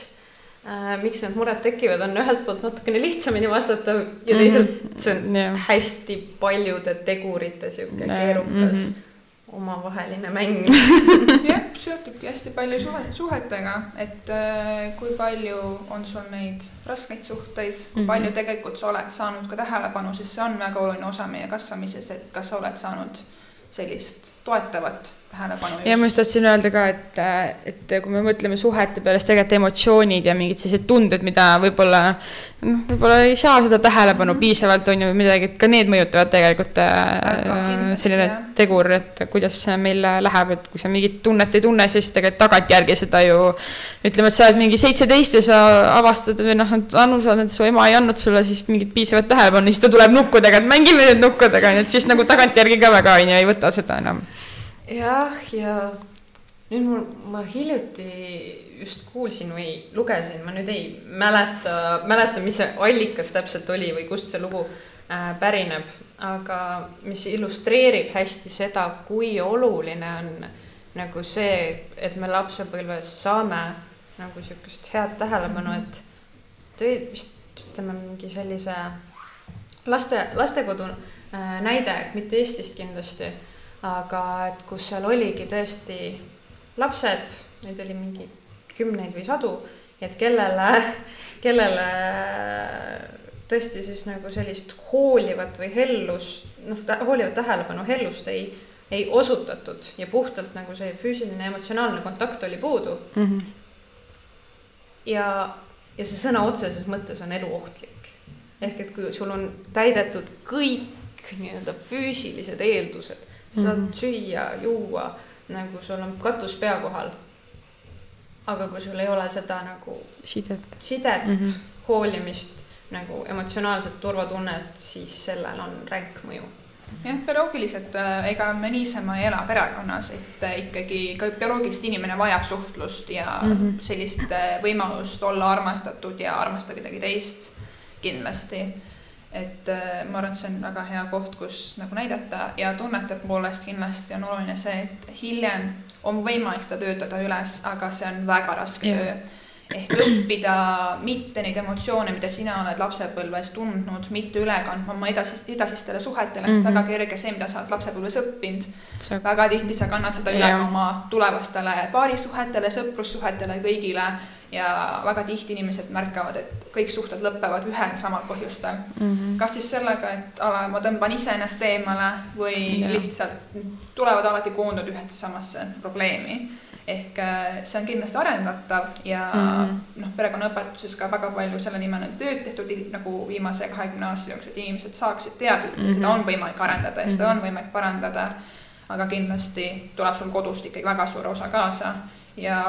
miks need mured tekivad, on ühelt poolt natukene lihtsamini vastatav ja teisalt mm -hmm. see on yeah. hästi paljude tegurite sihuke keerukas mm -hmm omavaheline mäng jah, seotubki hästi palju suhet, suhetega, et äh, kui palju on sul neid raskeid suhteid, kui mm -hmm. palju tegelikult sa oled saanud ka tähelepanu, sest see on väga oluline osa meie kasvamises, et kas sa oled saanud sellist toetavat tähelepanu. ja ma just tahtsin öelda ka, et, et kui me mõtleme suhete peale, siis tegelikult emotsioonid ja mingid sellised tunded, mida võib-olla noh, võib-olla ei saa seda tähelepanu mm -hmm. piisavalt, on ju midagi, et ka need mõjutavad tegelikult äh, selline jah. tegur, et kuidas meil läheb, et kui sa mingit tunnet ei tunne, siis tegelikult tagantjärgi seda ju ütleme, et sa oled mingi seitseteist ja sa avastad või noh, et Anu, sa oled, su ema ei andnud sulle siis mingit piisavat tähelepanu, siis ta tuleb nukkudega, et mängime nüüd nukkudega, nii et siis nagu tagantjärgi ka väga on ju ei võta seda enam jah, ja nüüd mul, ma hiljuti just kuulsin või lugesin, ma nüüd ei mäleta, mäleta, mis see allikas täpselt oli või kust see lugu äh, pärineb, aga mis illustreerib hästi seda, kui oluline on nagu see, et me lapsepõlves saame nagu sihukest head tähelepanu, et vist ütleme mingi sellise laste, lastekodu äh, näide, mitte Eestist kindlasti, aga et kus seal oligi tõesti lapsed, neid oli mingi kümneid või sadu, et kellele, kellele tõesti siis nagu sellist hoolivat või hellust, noh, hoolivat tähelepanu, hellust ei, ei osutatud ja puhtalt nagu see füüsiline emotsionaalne kontakt oli puudu mm. -hmm. ja, ja see sõna otseses mõttes on eluohtlik. ehk et kui sul on täidetud kõik nii-öelda füüsilised eeldused, saad mm -hmm. süüa, juua, nagu sul on katus pea kohal. aga kui sul ei ole seda nagu sidet, sidet mm, -hmm. hoolimist nagu emotsionaalset turvatunnet, siis sellel on ränk mõju jah, bioloogiliselt äh, ega me niisama ei ela perekonnas, et äh, ikkagi ka bioloogiliselt inimene vajab suhtlust ja mm -hmm. sellist äh, võimalust olla armastatud ja armastada kedagi teist kindlasti. Et ma arvan, et see on väga hea koht, kus nagu näidata ja tunnete poolest kindlasti on oluline see, et hiljem on võimalik seda töötada üles, aga see on väga raske yeah. töö ehk õppida mitte neid emotsioone, mida sina oled lapsepõlves tundnud, mitte üle kandma oma edasi, edasistele suhetele mm, -hmm. sest mhm. väga kerge see, mida sa oled lapsepõlves õppinud väga tihti sa kannad seda üle ka oma tulevastele paarisuhetele, sõprussuhetele, kõigile ja väga tihti inimesed märkavad, et kõik suhted lõpevad ühel samal põhjustel mm. -hmm. kas siis sellega, et ala, ma tõmban iseennast eemale või ja. lihtsalt tulevad alati koondunud ühte samasse probleemi ehk äh, see on kindlasti arendatav ja mm -hmm. noh, perekonnaõpetuses ka väga palju selle nimel on tööd tehtud nagu viimase kahekümne aasta jooksul, et inimesed saaksid teada et mm -hmm. seda on võimalik arendada ja mm -hmm. seda on võimalik parandada. aga kindlasti tuleb sul kodust ikkagi väga suur osa kaasa ja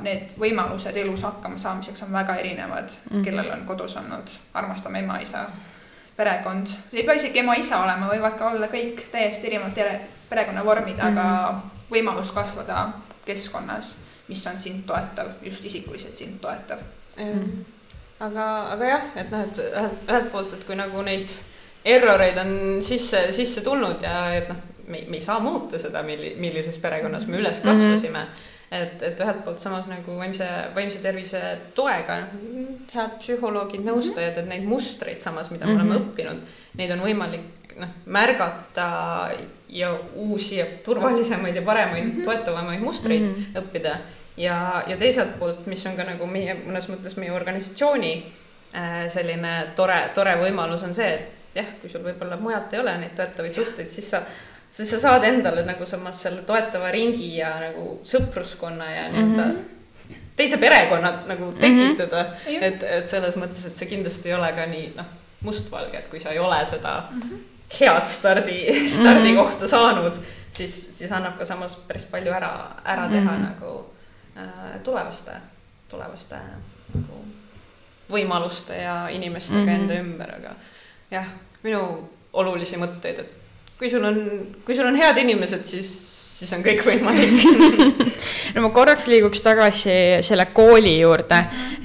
need võimalused elus hakkama saamiseks on väga erinevad mm, kellel on kodus olnud armastav ema-isa perekond, ei pea isegi ema-isa olema, võivad ka olla kõik täiesti erinevad perekonnavormid mm, -hmm. aga mhm. võimalus kasvada keskkonnas, mis on sind toetav, just isikuliselt sind toetav mm.. aga, aga jah, et noh, et ühelt, poolt, et kui nagu neid erroreid on sisse, sisse tulnud ja et noh, me, me ei saa muuta seda, milli-, millises perekonnas me üles kasvasime mm. -hmm et, et ühelt poolt samas nagu vaimse, vaimse tervise toega, head psühholoogid, nõustajad, et neid mustreid samas, mida me mm -hmm. oleme mhm. õppinud, neid on võimalik noh, märgata ja uusi ja turvalisemaid ja paremaid mm, -hmm. toetavamaid mustreid mm -hmm. õppida. ja, ja teiselt poolt, mis on ka nagu meie, mõnes mõttes meie organisatsiooni äh, selline tore, tore võimalus on see, et jah, kui sul võib-olla mujalt ei ole neid toetavaid suhteid, siis sa siis sa saad endale nagu samas selle toetava ringi ja nagu sõpruskonna ja nii-öelda mm -hmm. teise perekonna nagu mhm. tekitada mm. -hmm. et, et selles mõttes, et see kindlasti ei ole ka nii noh, mustvalge, et kui sa ei ole seda mm -hmm head stardi, stardikohta mhm. saanud, siis, siis annab ka samas päris palju ära, ära teha mm -hmm. nagu äh, tulevaste, tulevaste nagu võimaluste ja inimestega mm -hmm. enda ümber, aga jah, minu olulisi mõtteid, et kui sul on, kui sul on head inimesed, siis siis on kõik võimalik. No ma korraks liiguks tagasi selle kooli juurde,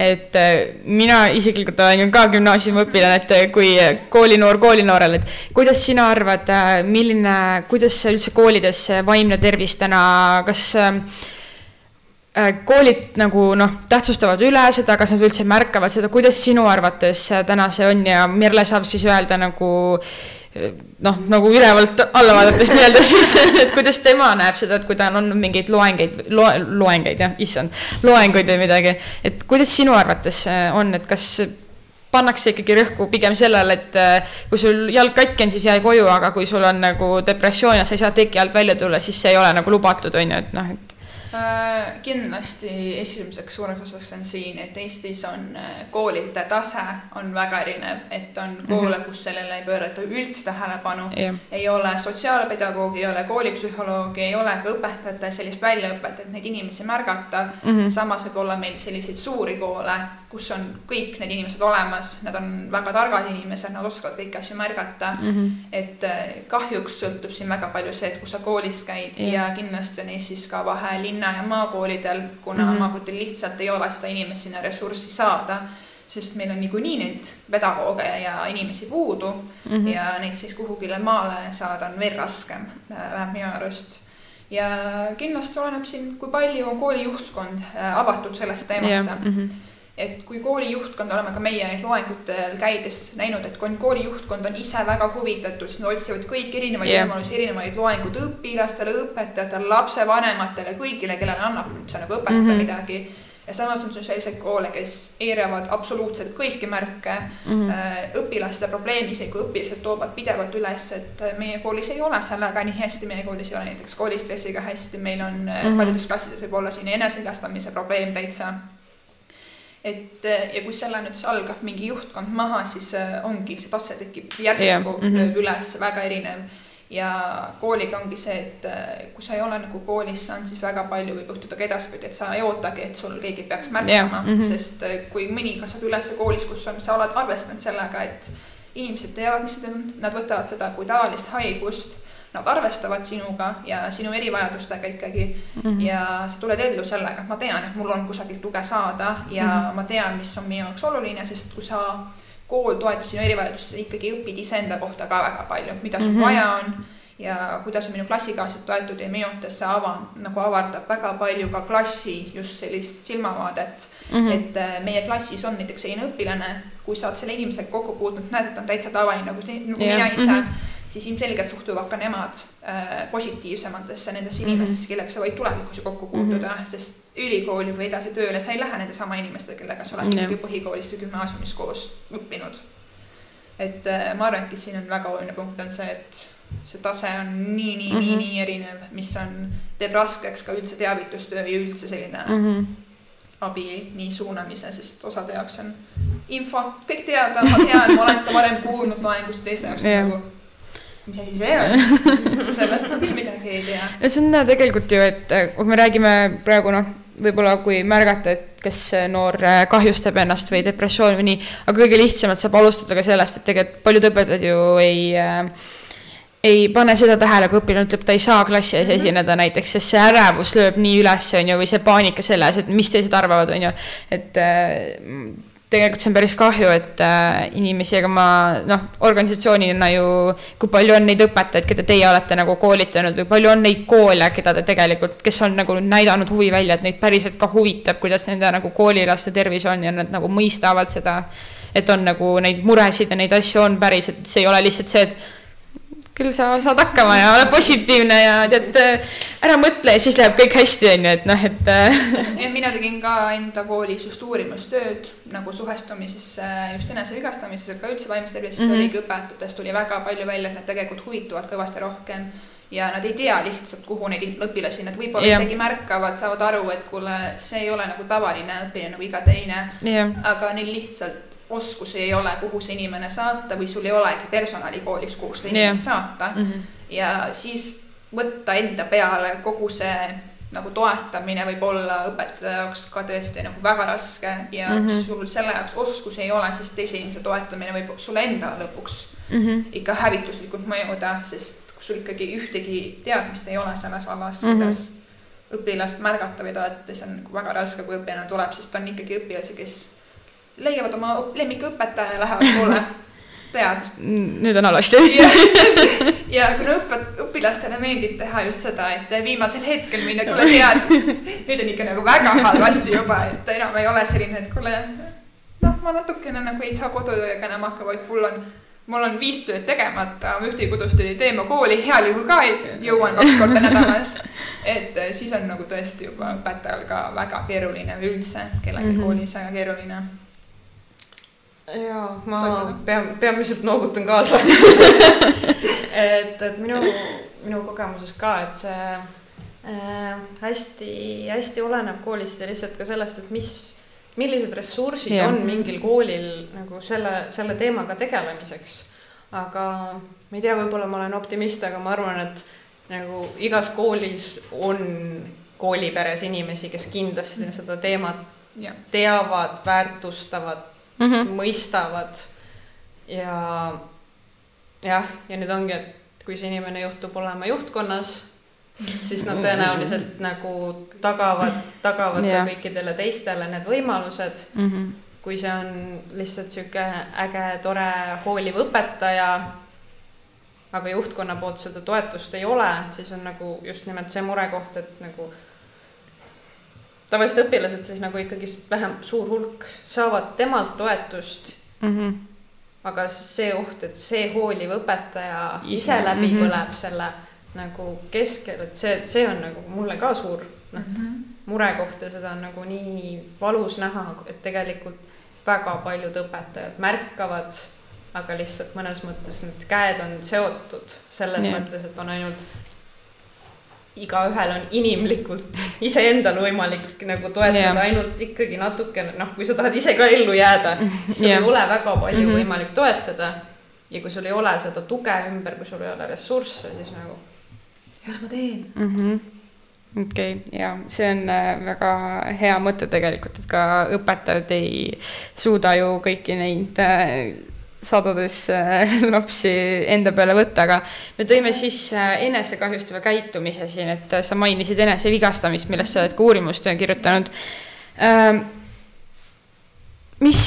et äh, mina isiklikult olen ju ka gümnaasiumiõpilane, et äh, kui koolinoor koolinoorel, et kuidas sina arvad, äh, milline, kuidas üldse koolides vaimne tervis täna, kas koolid nagu noh, tähtsustavad üle seda, kas nad üldse märkavad seda, kuidas sinu arvates täna see on ja Merle saab siis öelda nagu noh, nagu ülevalt alla vaadates nii-öelda siis, et kuidas tema näeb seda, et kui ta on mingeid loengeid, loe, loengeid jah, issand, loenguid või midagi. et kuidas sinu arvates on, et kas pannakse ikkagi rõhku pigem sellele, et äh, kui sul jalg katki on, siis jää koju, aga kui sul on nagu depressioon ja sa ei saa teki alt välja tulla, siis see ei ole nagu lubatud, on ju, et noh, et Äh, kindlasti esimeseks suureks osaks on siin, et Eestis on äh, koolide tase on väga erinev, et on mhm. koole, kus sellele ei pöörata üldse tähelepanu yeah.. ei ole sotsiaalpedagoogi, ei ole koolipsühholoogi, ei ole ka õpetajatel sellist väljaõpet, et neid inimesi märgata mm. -hmm. samas võib olla meil selliseid suuri koole, kus on kõik need inimesed olemas, nad on väga targad inimesed, nad oskavad kõiki asju märgata mm. -hmm. et äh, kahjuks sõltub siin väga palju see, et kus sa koolis käid yeah. ja kindlasti on Eestis ka vahe linna ja maakoolidel, kuna mm -hmm. maakoolidel lihtsalt ei ole seda inimest sinna ressurssi saada, sest meil on niikuinii neid pedagooge ja inimesi puudu mm -hmm. ja neid siis kuhugile maale saada on veel raskem, äh, vähemalt minu arust ja kindlasti oleneb siin, kui palju on kooli juhtkond äh, avatud sellesse teemasse yeah.. Mm -hmm. Et kui kooli juhtkond, oleme ka meie loengutel käides näinud, et kui kooli juhtkond on ise väga huvitatud, siis nad otsivad kõiki erinevaid yeah. võimalusi, erinevaid loenguid õpilastele, õpetajatele, lapsevanematele, kõigile, kellele annab üldse nagu õpetada mm -hmm. midagi ja samas on sul selliseid koole, kes eiravad absoluutselt kõiki märke mm. -hmm. õpilaste probleemi, isegi kui õpilased toovad pidevalt üles, et meie koolis ei ole sellega nii hästi, meie koolis ei ole näiteks koolistressiga hästi, meil on mm -hmm. paljudes klassides võib olla selline eneseigastamise probleem täitsa et ja kui selle nüüd algab mingi juhtkond maha, siis ongi see tase tekib järsku yeah. mm -hmm. lööb üles väga erinev ja kooliga ongi see, et äh, kui sa ei ole nagu koolis saanud, siis väga palju võib juhtuda ka edaspidi, et sa ei ootagi, et sul keegi peaks märkama yeah., mm -hmm. sest kui mõni kasvab üles koolis, kus on, sa oled arvestanud sellega, et inimesed teavad, mis see on, nad võtavad seda kui tavalist haigust nad arvestavad sinuga ja sinu erivajadustega ikkagi mm. -hmm. ja sa tuled ellu sellega, et ma tean, et mul on kusagilt tuge saada ja mm -hmm. ma tean, mis on minu jaoks oluline, sest kui sa kool toetab sinu erivajadusi, sa ikkagi õpid iseenda kohta ka väga palju, mida sul mm -hmm. vaja on ja kuidas on minu klassikaaslased toetud ja minu arvates see ava-, nagu avardab väga palju ka klassi just sellist silmavaadet mm. -hmm. et äh, meie klassis on näiteks selline õpilane, kui sa oled selle inimesega kokku puutunud, näed, et ta on täitsa tavaline nagu, nagu yeah. mina ise mm. -hmm siis ilmselgelt suhtuvad ka nemad äh, positiivsematesse nendesse mm -hmm. inimestesse, kellega sa võid tulevikus ju kokku puutuda mm, -hmm. sest ülikooli või edasi tööle sa ei lähe nende sama inimestega, kellega sa oled yeah. põhikoolist või gümnaasiumis koos õppinud. et äh, ma arvan, et siin on väga oluline punkt on see, et see tase on nii, nii mm, -hmm. nii, nii erinev, mis on, teeb raskeks ka üldse teavitustöö ja üldse selline mm -hmm. abi nii suunamise, sest osade jaoks on info kõik teada, ma tean, ma olen seda varem kuulnud loengust, teiste jaoks yeah. nagu mis asi see on sellest ma küll midagi ei tea. no see on tegelikult ju, et äh, kui me räägime praegu noh, võib-olla kui märgata, et kas noor äh, kahjustab ennast või depressioon või nii, aga kõige lihtsamalt saab alustada ka sellest, et tegelikult paljud õpetajad ju ei äh, ei pane seda tähele, kui õpilane ütleb, ta ei saa klassi ees mhm. esineda näiteks, sest see ärevus lööb nii üles, on ju, või see paanika selles, et mis teised arvavad, on ju. et äh, tegelikult see on päris kahju, et äh, inimesi, ega ma noh, organisatsioonina ju, kui palju on neid õpetajaid, keda teie olete nagu koolitanud või palju on neid koole, keda te tegelikult, kes on nagu näidanud huvi välja, et neid päriselt ka huvitab, kuidas nende nagu koolilaste tervis on ja nad nagu mõistavad seda. et on nagu neid muresid ja neid asju on päriselt, et see ei ole lihtsalt see, et küll sa saad hakkama ja ole positiivne ja tead, ära mõtle ja siis läheb kõik hästi, on ju, et noh, et. ja mina tegin ka enda koolis just uurimustööd nagu suhestumises just enesevigastamises, aga üldse vaimse tervise mm -hmm. oligi õpetajatest tuli väga palju välja, et nad tegelikult huvituvad kõvasti rohkem ja nad ei tea lihtsalt, kuhu neid õpilasi, nad võib-olla yeah. isegi märkavad, saavad aru, et kuule, see ei ole nagu tavaline õpilane nagu iga teine yeah.. aga neil lihtsalt oskusi ei ole, kuhu see inimene saata või sul ei olegi personali koolis, kuhu seda inimest yeah. saata mm. -hmm. ja siis võtta enda peale kogu see nagu toetamine võib olla õpetaja jaoks ka tõesti nagu väga raske ja mm -hmm. sul selle jaoks oskusi ei ole, siis teise inimese toetamine võib sulle endale lõpuks mm -hmm. ikka hävituslikult mõjuda, sest kui sul ikkagi ühtegi teadmist ei ole selles vallas mm, -hmm. kuidas õpilast märgata või toetada, siis on nagu väga raske, kui õpilane tuleb, sest ta on ikkagi õpilasi, kes leiavad oma lemmikõpetaja ja lähevad koole, tead. nüüd on halvasti ja kuna õpet-, õpilastele meeldib teha just seda, et viimasel hetkel minna, kuule tead, nüüd on ikka nagu väga halvasti juba, et enam ei ole selline, et kuule. noh, ma natukene nagu ei saa kodutööga enam hakkama, vaid mul on, mul on viis tööd tegemata, ma ühtegi kodustööd ei tee, ma kooli heal juhul ka jõuan kaks korda nädalas. et siis on nagu tõesti juba õpetajal ka väga keeruline või üldse kellelgi mm -hmm. koolis väga keeruline ja ma pean, peamiselt noogutan kaasa et, et minu, minu kogemuses ka, et see äh, hästi-hästi oleneb koolist ja lihtsalt ka sellest, et mis, millised ressursid ja. on mingil koolil nagu selle, selle teemaga tegelemiseks. aga ma ei tea, võib-olla ma olen optimist, aga ma arvan, et nagu igas koolis on kooliperes inimesi, kes kindlasti seda teemat ja. teavad, väärtustavad mm -hmm. mõistavad ja jah, ja nüüd ongi, et kui see inimene juhtub olema juhtkonnas, siis nad tõenäoliselt nagu tagavad, tagavad yeah. ka kõikidele teistele need võimalused mm. -hmm. kui see on lihtsalt sihuke äge, tore, hooliv õpetaja, aga juhtkonna poolt seda toetust ei ole, siis on nagu just nimelt see murekoht, et nagu tavaliselt õpilased siis nagu ikkagi vähem, suur hulk saavad temalt toetust mm. -hmm. aga see oht, et see hooliv õpetaja Ise, ise läbi mhm. põleb selle nagu keskel, et see, see on nagu mulle ka suur noh mm -hmm. murekoht ja seda on nagu nii valus näha, et tegelikult väga paljud õpetajad märkavad, aga lihtsalt mõnes mõttes need käed on seotud selles yeah. mõttes, et on ainult igaühel on inimlikult iseendal võimalik nagu toetada yeah. ainult ikkagi natukene, noh, kui sa tahad ise ka ellu jääda, siis sul Jah. ei ole väga palju mm. -hmm. võimalik toetada. ja kui sul ei ole seda tuge ümber, kui sul ei ole ressursse, siis nagu, mis ma teen? Mhm. okei okay, ja see on äh, väga hea mõte tegelikult, et ka õpetajad ei suuda ju kõiki neid äh, sadades äh, lapsi enda peale võtta, aga me tõime sisse enesekahjustava käitumise siin, et äh, sa mainisid enesevigastamist, millest sa oled ka uurimustöö kirjutanud. Ähm, mis,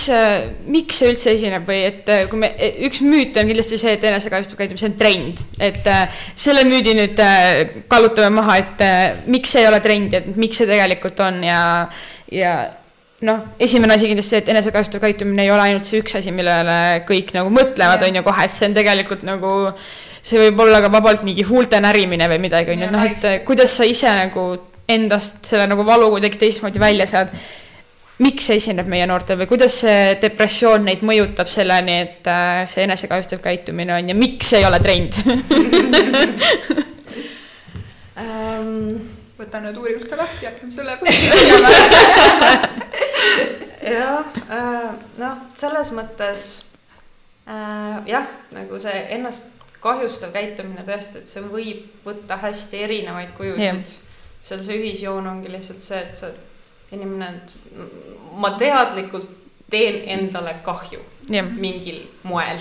miks see üldse esineb või et äh, kui me, üks müüt on kindlasti see, et enesekahjustav käitumine, see on trend, et äh, selle müüdi nüüd äh, kallutame maha, et äh, miks see ei ole trend, et miks see tegelikult on ja, ja noh, esimene asi kindlasti see, et enesekahjustav käitumine ei ole ainult see üks asi, millele kõik nagu mõtlevad, on ju kohe, et see on tegelikult nagu see võib olla ka vabalt mingi huulte närimine või midagi, on ju, et noh, et kuidas sa ise nagu endast selle nagu valu kuidagi teistmoodi välja saad. Miks see esineb meie noortel või kuidas see depressioon neid mõjutab selleni, et äh, see enesekahjustav käitumine on ja miks see ei ole trend? Ähm, võtan nüüd uurimuste lahti, jätkan sulle põhjusele. jah äh,, noh, selles mõttes äh, jah, nagu see ennast kahjustav käitumine tõesti, et see võib võtta hästi erinevaid kujusid. seal see ühisjoon ongi lihtsalt see, et sa, inimene, ma teadlikult teen endale kahju jah, mingil moel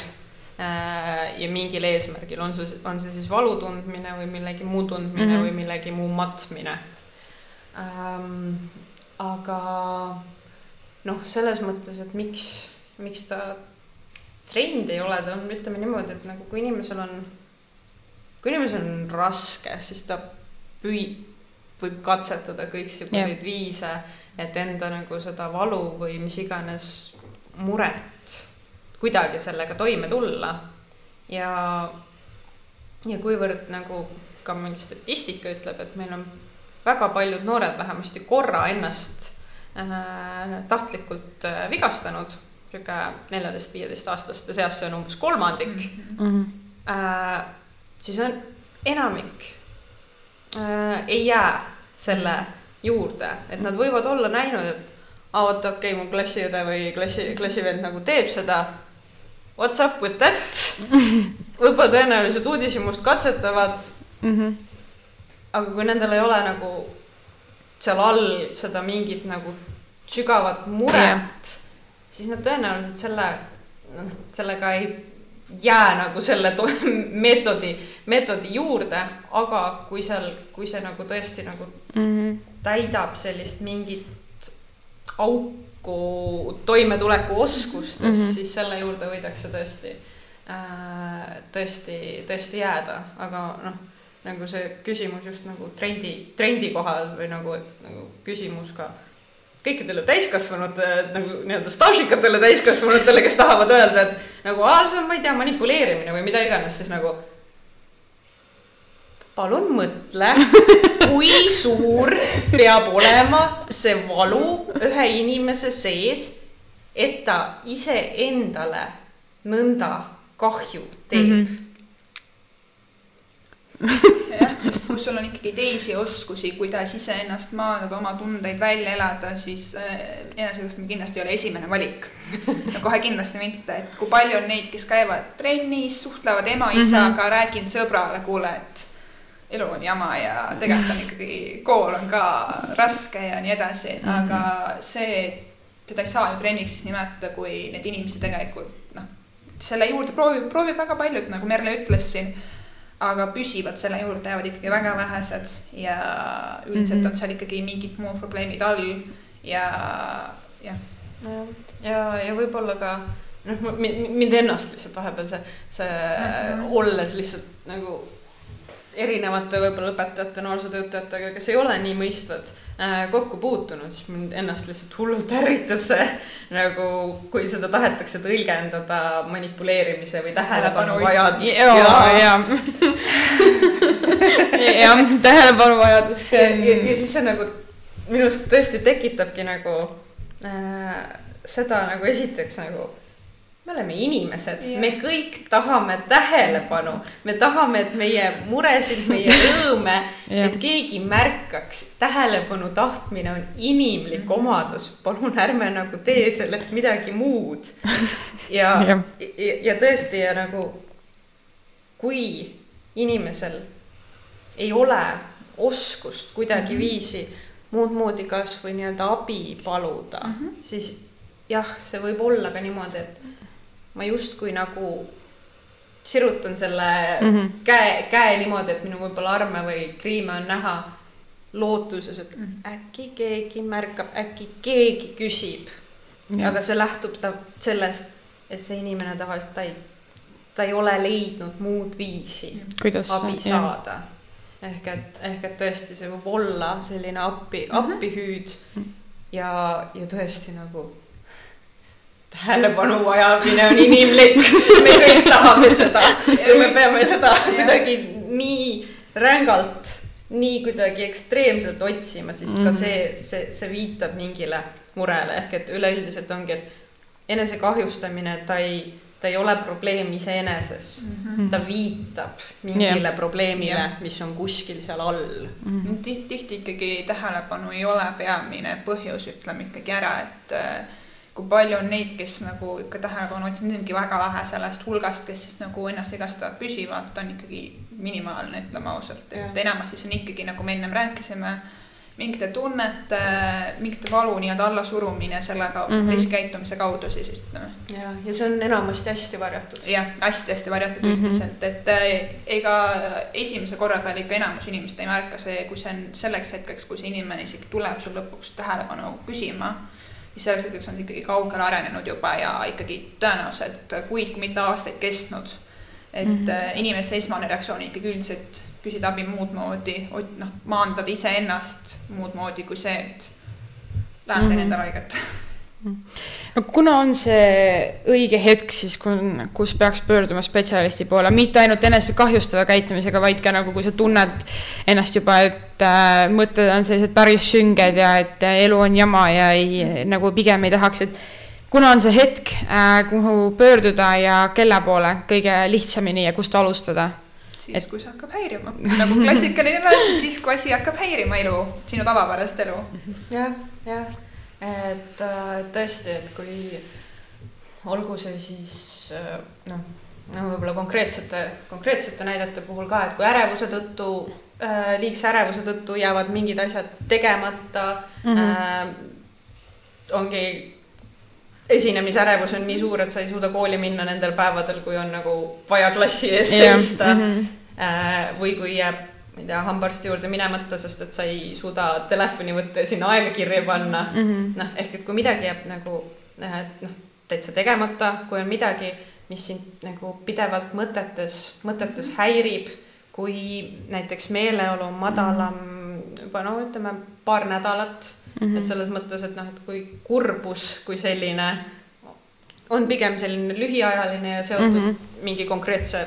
ja mingil eesmärgil, on see, on see siis valu tundmine või millegi muu tundmine mm. -hmm. või millegi muu matmine ähm,. aga noh, selles mõttes, et miks, miks ta trend ei ole, ta on, ütleme niimoodi, et nagu kui inimesel on, kui inimesel on raske, siis ta püü-, võib katsetada kõiksuguseid yeah. viise, et enda nagu seda valu või mis iganes muret kuidagi sellega toime tulla ja, ja kuivõrd nagu ka meil statistika ütleb, et meil on väga paljud noored vähemasti korra ennast äh, tahtlikult äh, vigastanud, sihuke neljateist-viieteistaastaste seas, see on umbes kolmandik mm, Mhm. äh, siis on enamik äh, ei jää selle juurde, et nad võivad olla näinud, et aa vot okei okay,, mu klassiõde või klassi, klassivend nagu teeb seda. What's up with that? võib-olla tõenäoliselt uudishimust katsetavad, Mhm. aga kui nendel ei ole nagu seal all seda mingit nagu sügavat muret Jah. siis nad tõenäoliselt selle, noh, sellega ei jää nagu selle to- meetodi, meetodi juurde, aga kui seal, kui see nagu tõesti nagu Mhm. täidab sellist mingit auku toimetuleku oskustes mm. -hmm. siis selle juurde võidakse tõesti, tõesti, tõesti jääda, aga noh, nagu see küsimus just nagu trendi, trendi kohal või nagu, nagu küsimus ka kõikidele täiskasvanute nagu nii-öelda staažikatele täiskasvanutele, kes tahavad öelda, et nagu aa, see on, ma ei tea, manipuleerimine või mida iganes, siis nagu palun mõtle, kui suur peab olema see valu ühe inimese sees, et ta iseendale nõnda kahju teeb mm. Mhm. -hmm. jah, sest kui sul on ikkagi teisi oskusi, kuidas iseennast maandada, oma tundeid välja elada, siis äh, enesekasvatamine kindlasti ei ole esimene valik. kohe kindlasti mitte, et kui palju on neid, kes käivad trennis, suhtlevad ema-isaga mm, -hmm. räägin sõbrale, kuule, et elu on jama ja tegelikult on ikkagi, kool on ka raske ja nii edasi mm, -hmm. aga see, teda ei saa ju trenniks siis nimetada, kui need inimesed tegelikult noh, selle juurde proovib, proovib väga paljud, nagu Merle ütles siin aga püsivad selle juurde jäävad ikkagi väga vähesed ja üldiselt Mhm. on seal ikkagi mingid muud probleemid all ja jah, ja, ja, ja võib-olla ka noh, mind ennast lihtsalt vahepeal see, see Mhm. olles lihtsalt nagu erinevate võib-olla õpetajate, noorsootöötajatega, kes ei ole nii mõistvad äh, kokku puutunud, siis mind ennast lihtsalt hullult ärritab see nagu, kui seda tahetakse tõlgendada manipuleerimise või tähelepanu vajadust. ja, ja. jah, tähelepanu vajadus. ja, ja, ja siis see nagu minust tõesti tekitabki nagu äh, seda nagu esiteks nagu me oleme inimesed, me kõik tahame tähelepanu, me tahame, et meie muresid, meie rõõme et keegi märkaks. tähelepanu tahtmine on inimlik -hmm. omadus, palun ärme nagu tee sellest midagi muud. ja, ja, ja, ja tõesti ja nagu kui inimesel ei ole oskust kuidagiviisi -hmm. muud moodi kasvõi nii-öelda abi paluda mm, -hmm. siis jah, see võib olla ka niimoodi, et ma justkui nagu sirutan selle mm -hmm. käe, käe niimoodi, et minu võib-olla arme või kriime on näha lootuses, et mm -hmm. äkki keegi märkab, äkki keegi küsib. aga see lähtub ta sellest, et see inimene tavaliselt ta ei, ta ei ole leidnud muud viisi Kuidas, abi jah. saada. ehk et, ehk et tõesti, see võib olla selline appi -hmm. appihüüd mm -hmm. ja, ja tõesti nagu tähelepanu vajamine on inimlik me kõik tahame seda ja me peame seda kuidagi nii rängalt, nii kuidagi ekstreemselt otsima, siis ka mhm. see, see, see viitab mingile murele ehk et üleüldiselt ongi, et enesekahjustamine, ta ei, ta ei ole probleem iseeneses mm. -hmm. ta viitab mingile yeah. probleemile yeah., mis on kuskil seal all mm -hmm.. tihti ikkagi tähelepanu ei ole peamine põhjus, ütleme ikkagi ära, et äh, kui palju on neid, kes nagu ikka tähelepanu otsinud, ongi väga vähe sellest hulgast, kes siis nagu ennast vigastavad püsivalt, on ikkagi minimaalne, ütleme ausalt, et enamasti see on ikkagi nagu me ennem rääkisime, mingite tunnete, mingite valu nii-öelda allasurumine sellega mm -hmm. riskikäitumise kaudu siis ütleme. ja, ja see on enamasti hästi varjatud. jah, hästi-hästi varjatud mm -hmm. üldiselt, et äh, ega esimese korra peal ikka enamus inimesed ei märka see, kui see on selleks hetkeks, kui see inimene isegi tuleb sul lõpuks tähelepanu küsima mis selleks hetkeks on ikkagi kaugele arenenud juba ja ikkagi tõenäoliselt kuid, kui mitte aastaid kestnud. et mm -hmm. inimeste esmane reaktsioon ikkagi üldiselt küsida abi muud moodi, noh, maandada iseennast muud moodi kui see, et lähen teen mm -hmm. endale haiget no kuna on see õige hetk siis, kus peaks pöörduma spetsialisti poole, mitte ainult enesekahjustava käitumisega, vaid ka nagu, kui sa tunned ennast juba, et äh, mõtted on sellised päris sünged ja et äh, elu on jama ja ei, nagu pigem ei tahaks, et kuna on see hetk äh,, kuhu pöörduda ja kelle poole kõige lihtsamini ja kust alustada? siis et..., kui see hakkab häirima, nagu klassikaline lahendus, siis kui asi hakkab häirima elu, sinu tavapärast elu ja,. jah, jah et äh, tõesti, et kui olgu see siis äh, noh, no võib-olla konkreetsete, konkreetsete näidete puhul ka, et kui ärevuse tõttu äh,, liigse ärevuse tõttu jäävad mingid asjad tegemata mm. -hmm. Äh, ongi esinemisärevus on nii suur, et sa ei suuda kooli minna nendel päevadel, kui on nagu vaja klassi ees seista mm. -hmm. Äh, või kui jääb ma ei tea, hambaarsti juurde minemata, sest et sa ei suuda telefoni võtta ja sinna aegakirja panna mm -hmm.. noh, ehk et kui midagi jääb nagu noh, noh, täitsa tegemata, kui on midagi, mis sind nagu pidevalt mõtetes, mõtetes häirib, kui näiteks meeleolu on madalam juba no ütleme paar nädalat mm, -hmm. et selles mõttes, et noh, et kui kurbus kui selline on pigem selline lühiajaline ja seotud mm -hmm. mingi konkreetse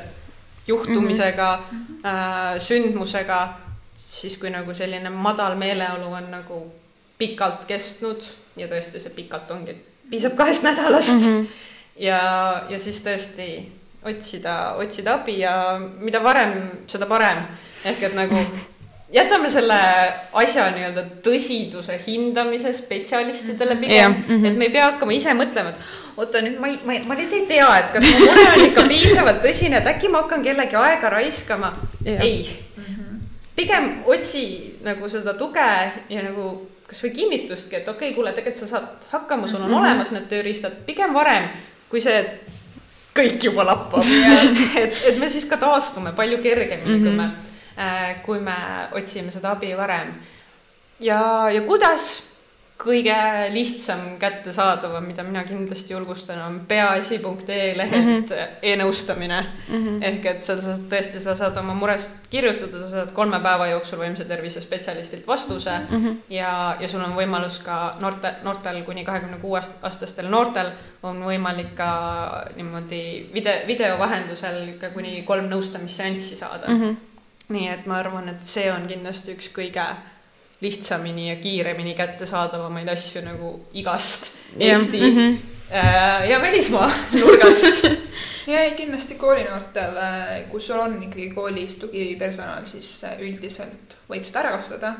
juhtumisega mm, -hmm. äh, sündmusega, siis kui nagu selline madal meeleolu on nagu pikalt kestnud ja tõesti see pikalt ongi, piisab kahest nädalast mm. -hmm. ja, ja siis tõesti otsida, otsida abi ja mida varem, seda parem. ehk et nagu jätame selle asja nii-öelda tõsiduse hindamise spetsialistidele pigem yeah., mm -hmm. et me ei pea hakkama ise mõtlema, et oota nüüd ma ei, ma ei, ma nüüd ei tea, et kas mu mure on ikka piisavalt tõsine, et äkki ma hakkan kellegi aega raiskama yeah.. ei mm, -hmm. pigem otsi nagu seda tuge ja nagu kasvõi kinnitustki, et okei okay,, kuule, tegelikult sa saad hakkama, sul on mm -hmm. olemas need tööriistad, pigem varem, kui see kõik juba lappab et, et me siis ka taastume palju kergemini mm, -hmm. kui me Äh, kui me otsime seda abi varem. ja, ja kuidas? kõige lihtsam kättesaadavam, mida mina kindlasti julgustan, on peaasi.ee lehelt mm -hmm. e-nõustamine mm. -hmm. ehk et sa saad tõesti, sa saad oma murest kirjutada, sa saad kolme päeva jooksul vaimse tervise spetsialistilt vastuse mm -hmm. ja, ja sul on võimalus ka noorte, noortel kuni kahekümne kuue aastastel noortel on võimalik ka niimoodi video, video vahendusel ikka kuni kolm nõustamisseanssi saada mm. -hmm. Nii et ma arvan, et see on kindlasti üks kõige lihtsamini ja kiiremini kättesaadavamaid asju nagu igast ja. Eesti mm -hmm. äh, ja välismaa nurgast ja ei, kindlasti koolinoortele, kui sul on ikkagi koolis tugipersonal, siis äh, üldiselt võib seda ära kasutada.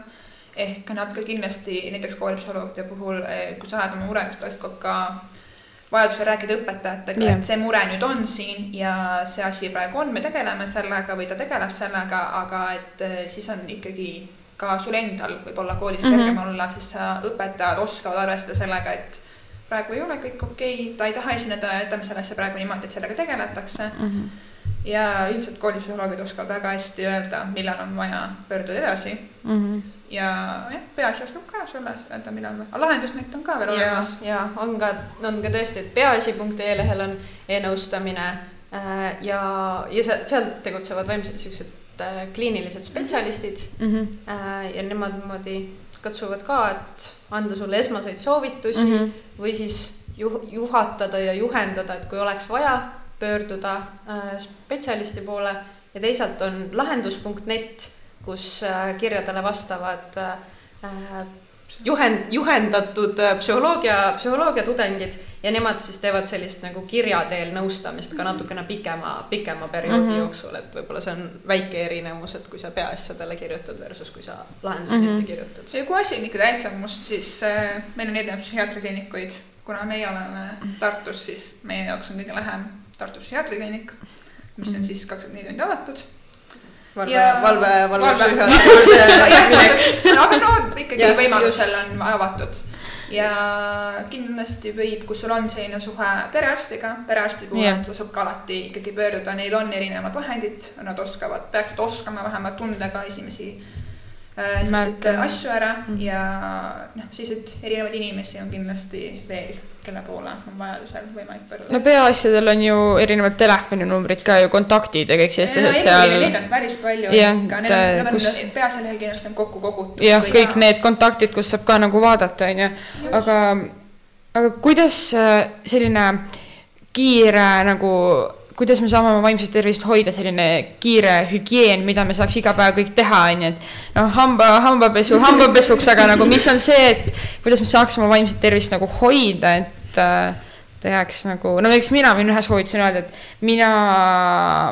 ehk nad ka kindlasti näiteks koolipsühholoogide puhul, äh, kui sa lähed oma murest oskad ka vajadusel rääkida õpetajatega yeah., et see mure nüüd on siin ja see asi praegu on, me tegeleme sellega või ta tegeleb sellega, aga et äh, siis on ikkagi ka sul endal võib-olla koolis mm -hmm. kergem olla, siis sa õpetajad oskavad arvestada sellega, et praegu ei ole kõik okei okay,, ta ei taha esineda, jätame selle asja praegu niimoodi, et sellega tegeletakse mm. -hmm. ja üldiselt koolipsühholoogid oskavad väga hästi öelda, millal on vaja pöörduda edasi mm. -hmm. Ja jah, peaasi oskab ka sulle öelda, millal, aga lahendusnet on ka veel olemas. ja on ka, on ka tõesti, et peaasi.ee lehel on e-nõustamine äh, ja, ja seal tegutsevad vaimsed siuksed Äh, kliinilised spetsialistid mm -hmm. ja nemad niimoodi katsuvad ka, et anda sulle esmaseid soovitusi mm -hmm. või siis juh-, juhatada ja juhendada, et kui oleks vaja pöörduda äh, spetsialisti poole ja teisalt on lahendus.net, kus kirjadele vastavad juhend, juhendatud äh, psühholoogia, psühholoogia tudengid ja nemad siis teevad sellist nagu kirja teel nõustamist ka natukene pikema, pikema perioodi mm -hmm. jooksul, et võib-olla see on väike erinevus, et kui sa peaasjadele kirjutad versus kui sa lahendusnitte mm -hmm. kirjutad. ja kui asi on ikka täitsa must, siis äh, meil on erinevaid psühhiaatrikliinikuid, kuna meie oleme Tartus, siis meie jaoks on kõige lähem Tartu psühhiaatrikliinik, mis on mhm. siis kakskümmend neli tundi avatud valve ja..., valve, valvepsühhiaatri juurde minek. aga no ikkagi ja, võimalusel just. on avatud ja kindlasti võib, kui sul on selline suhe perearstiga, perearsti poole yeah. tasub ka alati ikkagi pöörduda, neil on erinevad vahendid, nad oskavad, peaksid oskama vähemalt tunda ka esimesi äh, selliseid asju ära mm. ja noh, selliseid erinevaid inimesi on kindlasti veel kelle poole on vajadusel võimalik pöörduda. no peaasjadel on ju erinevad telefoninumbrid ka ju, kontaktid ja kõik sellised asjad seal. Neid on päris palju ja, ikka, need on, need on kus... peaasjal lehel kindlasti on kokku kogutud. jah, kõik ja... need kontaktid, kus saab ka nagu vaadata, on ju, aga, aga kuidas äh, selline kiire nagu kuidas me saame oma vaimset tervist hoida, selline kiire hügieen, mida me saaks iga päev kõik teha, on ju, et noh, hamba, hambapesu hambapesuks, aga nagu mis on see, et kuidas me saaks oma vaimset tervist nagu hoida, et äh, jääks nagu, no näiteks mina võin ühe soovitusena öelda, et mina,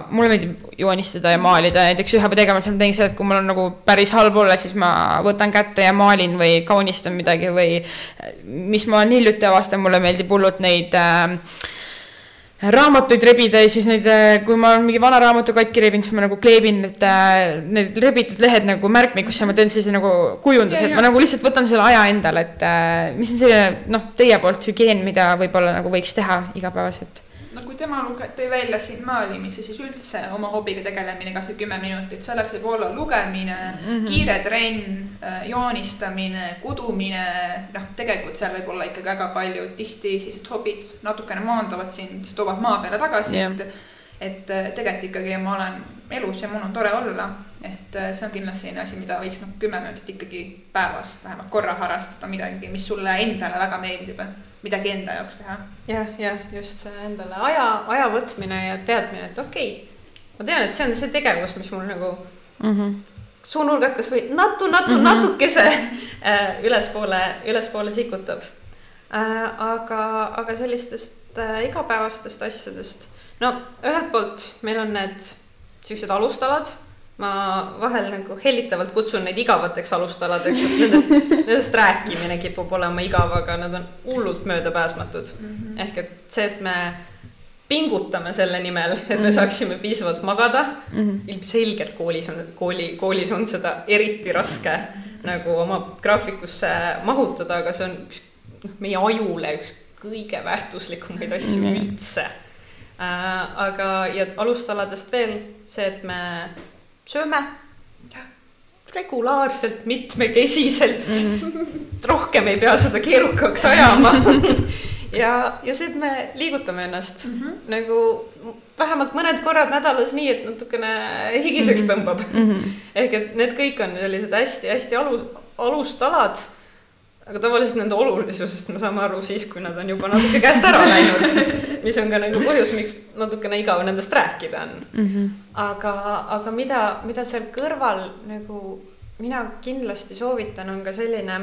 mulle meeldib joonistada ja maalida, näiteks ühe tegevusena ma teen seda, et kui mul on nagu päris halb olla, siis ma võtan kätte ja maalin või kaunistan midagi või mis ma hiljuti avastanud, mulle meeldib hullult neid äh, raamatuid rebida ja siis neid, äh, kui ma olen mingi vana raamatu katki rebinud, siis ma nagu kleebin need, äh, need rebitud lehed nagu märkmikusse, ma teen sellise nagu kujunduse, et ma nagu lihtsalt võtan selle aja endale, et äh, mis on selline noh, teie poolt hügieen, mida võib-olla nagu võiks teha igapäevaselt kui tema tõi välja siin maalimise, siis üldse oma hobiga tegelemine, kasvõi kümme minutit, selleks võib olla lugemine mm, -hmm. kiire trenn, äh, joonistamine, kudumine, noh, tegelikult seal võib olla ikkagi väga palju, tihti sellised hobid natukene maandavad sind, toovad maa peale tagasi yeah., et et äh, tegelikult ikkagi ma olen elus ja mul on tore olla, et äh, see on kindlasti selline asi, mida võiks noh, kümme minutit ikkagi päevas vähemalt korra harrastada, midagi, mis sulle endale väga meeldib midagi enda jaoks teha. jah, jah, just see endale aja, aja võtmine ja teadmine, et okei okay,, ma tean, et see on see tegevus, mis mul nagu mm -hmm. suunurgad kasvõi natu, natu mm, -hmm. natukese äh, ülespoole, ülespoole sikutab äh,. aga, aga sellistest äh, igapäevastest asjadest, no ühelt poolt meil on need siuksed alustalad ma vahel nagu hellitavalt kutsun neid igavateks alustaladeks, sest nendest, nendest rääkimine kipub olema igav, aga nad on hullult möödapääsmatud mm. -hmm. ehk et see, et me pingutame selle nimel, et me mhm. saaksime piisavalt magada mm. -hmm. ilmselgelt koolis on, kooli, koolis on seda eriti raske mm -hmm. nagu oma graafikusse mahutada, aga see on üks, noh, meie ajule üks kõige väärtuslikumaid asju mm -hmm. üldse äh,. aga, ja alustaladest veel see, et me sööme, regulaarselt, mitmekesiselt mm. -hmm. rohkem ei pea seda keerukaks ajama ja, ja see, et me liigutame ennast mm -hmm. nagu vähemalt mõned korrad nädalas nii, et natukene higiseks mhm. tõmbab mm. -hmm. ehk et need kõik on sellised hästi-hästi alus, alustalad aga tavaliselt nende olulisusest me saame aru siis, kui nad on juba natuke käest ära läinud, mis on ka nagu põhjus, miks natukene igav nendest rääkida on mm. -hmm. aga, aga mida, mida seal kõrval nagu mina kindlasti soovitan, on ka selline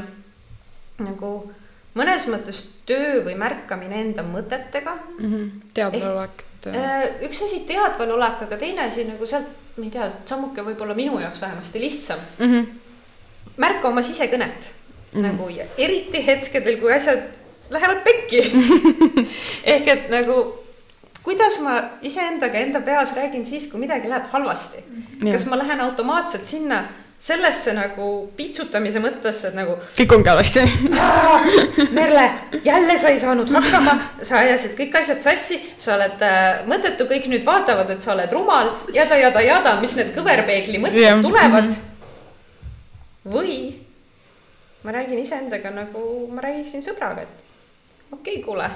nagu mõnes mõttes töö või märkamine enda mõtetega mm. -hmm. teadvalolek. Äh, üks asi teadvalolek, aga teine asi nagu sealt, ma ei tea, sammuke võib-olla minu jaoks vähemasti lihtsam mm. -hmm. märka oma sisekõnet mm. nagu ja eriti hetkedel, kui asjad lähevad pekki ehk et nagu kuidas ma iseendaga enda peas räägin siis, kui midagi läheb halvasti mm.. kas ma lähen automaatselt sinna sellesse nagu piitsutamise mõttesse, et nagu. kõik ongi halvasti Merle, jälle sa ei saanud hakkama, sa ajasid kõik asjad sassi, sa oled äh, mõttetu, kõik nüüd vaatavad, et sa oled rumal, jada, jada, jada, mis need kõverpeegli mõtted yeah. tulevad mm. -hmm. või ma räägin iseendaga nagu ma räägiksin sõbraga, et okei okay,, kuule,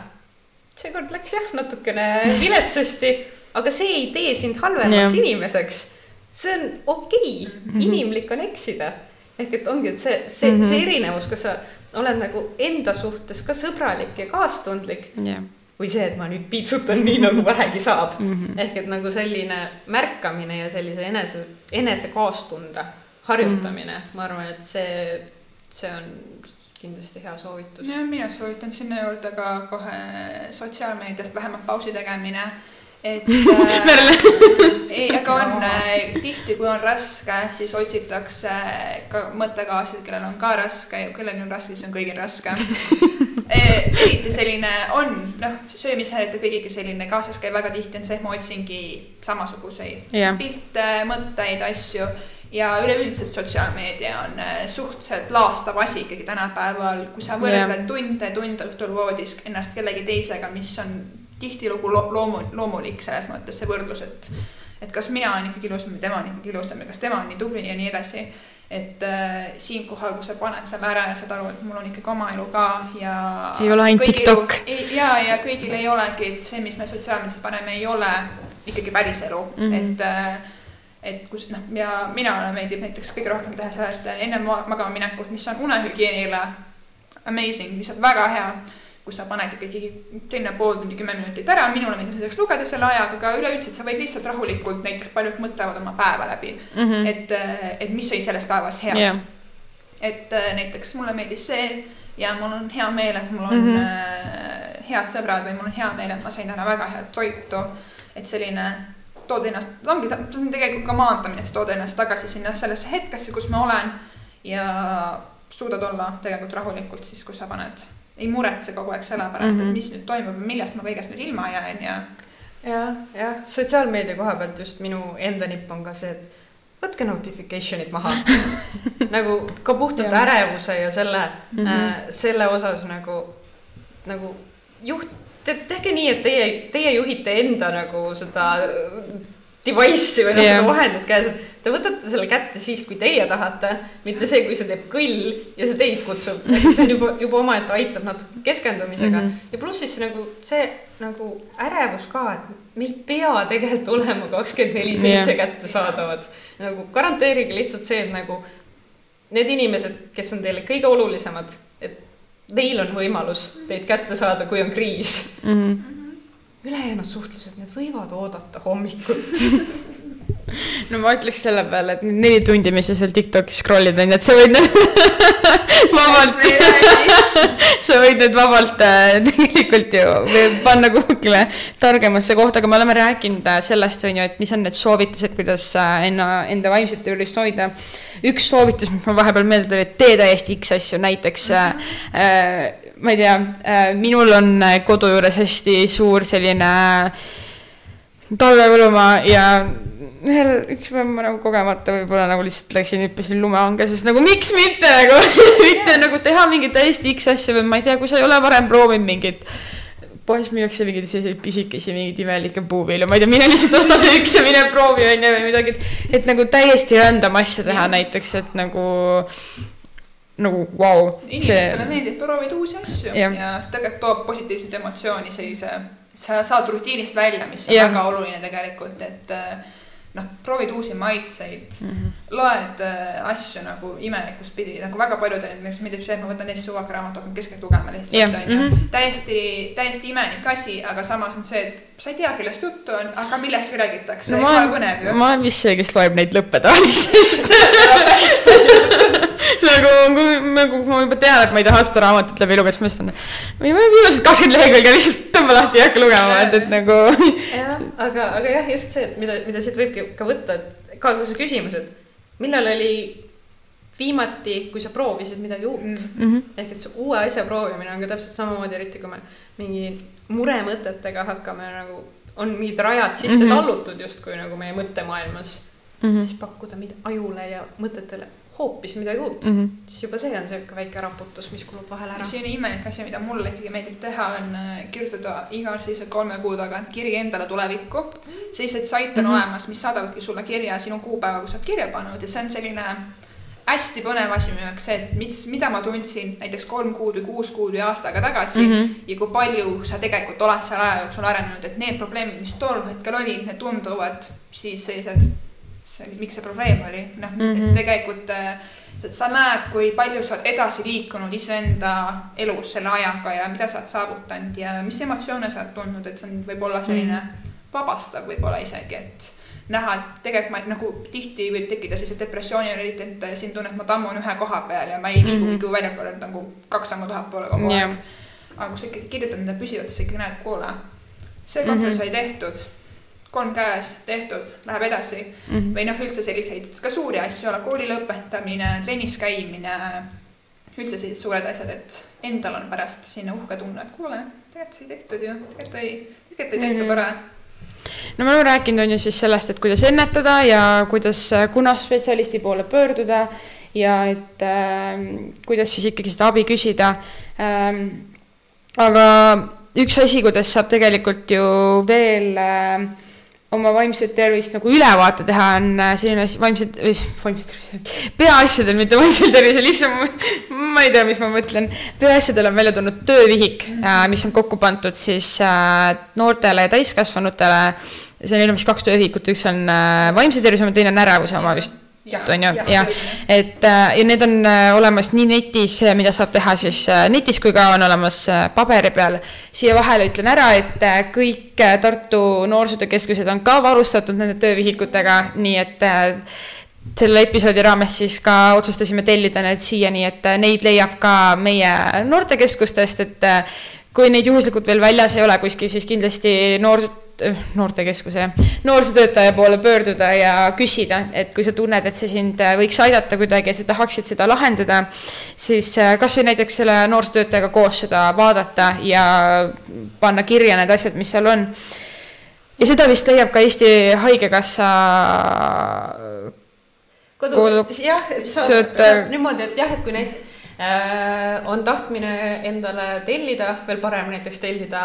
seekord läks jah, natukene viletsasti, aga see ei tee sind halvemaks yeah. inimeseks. see on okei okay. -hmm. inimlik on eksida. ehk et ongi, et see, see mm, -hmm. see erinevus, kas sa oled nagu enda suhtes ka sõbralik ja kaastundlik yeah. või see, et ma nüüd piitsutan nii nagu vähegi saab mm. -hmm. ehk et nagu selline märkamine ja sellise enese, enese kaastunde harjutamine mm, -hmm. ma arvan, et see see on kindlasti hea soovitus. jah, mina soovitan sinna juurde ka kohe sotsiaalmeediast vähemalt pausi tegemine. et äh, ei, aga on äh, tihti, kui on raske, siis otsitakse ka mõttekaaslasi, kellel on ka raske ja kellelgi on raske, siis on kõigil raske e, eriti selline on, noh, söömishäirete kõigiga selline kaasas käib väga tihti on see, et ma otsingi samasuguseid yeah. pilte, mõtteid, asju ja üleüldiselt sotsiaalmeedia on äh, suhteliselt laastav asi ikkagi tänapäeval, kui sa võrdled yeah. tunde, tunde õhtul voodis ennast kellegi teisega, mis on tihtilugu lo loomu-, loomulik selles mõttes see võrdlus, et et kas mina olen ikkagi ilusam või tema on ikkagi ilusam ja kas tema on nii tubli ja nii edasi. et äh, siinkohal, kui sa paned selle ära ja saad aru, et mul on ikkagi oma elu ka ja. ei ole ainult TikTok. ja, ja kõigil ei olegi, et see, mis me sotsiaalmeediasse paneme, ei ole ikkagi päris elu mm, -hmm. et äh, et kus noh, ja minule meeldib näiteks kõige rohkem teha seda, et enne magama minekut, mis on unehügieenile amazing, lihtsalt väga hea. kus sa paned ikkagi teine pool tundi, kümme minutit ära, minule meeldib näiteks lugeda selle ajaga, aga üleüldiselt sa võid lihtsalt rahulikult, näiteks paljud mõtlevad oma päeva läbi mm. -hmm. et, et mis sai selles päevas head yeah.. et näiteks mulle meeldis see ja mul on hea meel, et mul on mm -hmm. head sõbrad või mul on hea meel, et ma sain täna väga head toitu. et selline tood ennast, ongi, see on tegelikult ka maandamine, et sa tood ennast tagasi sinna sellesse hetkesse, kus ma olen. ja suudad olla tegelikult rahulikult siis, kui sa paned, ei muretse kogu aeg selle pärast mm, -hmm. et mhm. mis nüüd toimub ja millest ma kõigest nüüd ilma jään ja. jah, jah, sotsiaalmeedia koha pealt just minu enda nipp on ka see, et võtke notification'id maha nagu ka puhtalt ärevuse ja selle mm, -hmm. äh, selle osas nagu, nagu juht te tehke nii, et teie, teie juhite enda nagu seda device'i või noh yeah., seda vahendit käes, et te võtate selle kätte siis, kui teie tahate, mitte see, kui see teeb kõll ja see teid kutsub, et see on juba, juba omaette aitab natuke keskendumisega mm. -hmm. ja pluss siis nagu see nagu ärevus ka, et me ei pea tegelikult olema kakskümmend neli seitse kättesaadavad. nagu garanteerige lihtsalt see, et nagu need inimesed, kes on teile kõige olulisemad, neil on võimalus teid kätte saada, kui on kriis mm. -hmm. ülejäänud suhtlused, need võivad oodata hommikut no ma ütleks selle peale, et need neli tundi, mis sa seal Tiktokis scroll'id on ju, et sa võid need vabalt sa võid need vabalt äh, tegelikult ju panna kuhugile targemasse kohta, aga me oleme rääkinud äh, sellest, on ju, et mis on need soovitused, kuidas äh, enda, enda vaimset tervist hoida üks soovitus, mis mul vahepeal meelde tuli, et tee täiesti X asju, näiteks mm -hmm. äh, ma ei tea äh,, minul on kodu juures hästi suur selline äh, talvepõllumaa ja ühel, üks päev ma nagu kogemata võib-olla nagu lihtsalt läksin, hüppasin lumehange, sest nagu miks mitte nagu mitte nagu teha mingeid täiesti X asju või ma ei tea, kui sa ei ole varem proovinud mingit poes müüakse mingeid selliseid pisikesi mingeid imelikke puuvilju, ma ei tea, mine lihtsalt osta see üks ja mine proovi onju või midagi, et, et nagu täiesti random asja teha näiteks, et nagu nagu vau wow,. inimestele see... meeldib proovida uusi asju ja, ja see tegelikult toob positiivset emotsiooni sellise, sa saad rutiinist välja, mis on ja. väga oluline tegelikult, et äh, noh, proovid uusi maitseid mm, -hmm. loed äh, asju nagu imelikust pidi, nagu väga paljudel näiteks meeldib see, et ma võtan Eesti suvakaraamatu, hakkan keskelt lugema lihtsalt onju yeah.. Mm -hmm. täiesti, täiesti imelik asi, aga samas on see, et sa ei tea, kellest juttu on, aga millest räägitakse no,. ma olen vist see, kes loeb neid lõppe tavaliselt nagu, nagu ma juba tean, et ma ei taha seda raamatut läbi lugeda, siis ma lihtsalt, viimased kakskümmend lehekülge lihtsalt tõmba lahti ja hakka lugema, et, et nagu. jah, aga, aga jah, just see, et mida, mida siit võibki ka võtta, et kaasa see küsimus, et millal oli viimati, kui sa proovisid midagi uut mm -hmm. ehk et see uue asja proovimine on ka täpselt samamoodi, eriti kui me mingi muremõtetega hakkame nagu, on mingid rajad sisse mm -hmm. tallutud justkui nagu meie mõttemaailmas mm, -hmm. siis pakkuda ajule ja mõtetele hoopis midagi uut mm, -hmm. siis juba see on sihuke väike raputus, mis kulub vahel ära. selline imelik asi, mida mulle ikkagi meeldib teha, on äh, kirjutada igal sellisel kolme kuu tagant kiri endale tulevikku. sellised saite on mm -hmm. olemas, mis saadavadki sulle kirja sinu kuupäeva, kus sa oled kirja pannud ja see on selline hästi põnev asi minu jaoks see, et mis, mida ma tundsin näiteks kolm kuud või kuus kuud või aasta aega tagasi mm -hmm. ja kui palju sa tegelikult oled selle aja jooksul arenenud, et need probleemid, mis tol hetkel olid, need tunduvad siis sellised miks see probleem oli, noh mm -hmm. et tegelikult äh, et sa näed, kui palju sa oled edasi liikunud iseenda elus selle ajaga ja mida sa oled saavutanud ja mis emotsioone sa oled tundnud, et see on võib-olla selline mm -hmm. vabastav võib-olla isegi, et näha, et tegelikult ma nagu tihti võib tekkida sellised depressioonid, eriti, et siin tunned, ma tammun ühe koha peal ja ma ei liigu mm -hmm. väljapoole nagu kaks sammu tahapoole kogu aeg yeah.. aga kui sa ikkagi kirjutad nende püsivalt, siis sa ikkagi näed, kuule, see kontroll mm -hmm. sai tehtud kolm käes tehtud, läheb edasi mm. -hmm. või noh, üldse selliseid ka suuri asju, kooli lõpetamine, trennis käimine, üldse sellised suured asjad, et endal on pärast sinna uhke tunne, et kuule, tegelikult sai tehtud ju, tegelikult oli, tegelikult oli täitsa mhm. tore no me oleme rääkinud, on ju siis sellest, et kuidas ennetada ja kuidas, kunas spetsialisti poole pöörduda ja et äh, kuidas siis ikkagi seda abi küsida ähm,. aga üks asi, kuidas saab tegelikult ju veel äh, oma vaimset tervist nagu ülevaate teha, on äh, selline asi, vaimset, vaimset tervist, peaasjadel, mitte vaimsel tervisel, lihtsalt ma ei tea, mis ma mõtlen. peaasjadel on välja tulnud töövihik, äh, mis on kokku pandud siis äh, noortele ja täiskasvanutele. see on, vist kaks töövihikut, üks on vaimse tervise oma, teine on ärevuse oma vist on ju, jah, et äh, ja need on äh, olemas nii netis, mida saab teha siis äh, netis, kui ka on olemas paberi peal. siia vahele ütlen ära, et kõik Tartu Noorsootöökeskused on ka varustatud nende töövihikutega, nii et selle episoodi raames siis ka otsustasime tellida need siia, nii et neid leiab ka meie noortekeskustest, et kui neid juhuslikult veel väljas ei ole kuskil, siis kindlasti noor noortekeskuse, noorsootöötaja poole pöörduda ja küsida, et kui sa tunned, et see sind eh, võiks aidata kuidagi ja sa tahaksid seda lahendada, siis eh, kasvõi näiteks selle noorsootöötajaga koos seda vaadata ja panna kirja need asjad, mis seal on. ja seda vist leiab ka Eesti Haigekassa kodus, jah, saab, saab niimoodi, et jah, et kui neid äh, on tahtmine endale tellida, veel parem näiteks tellida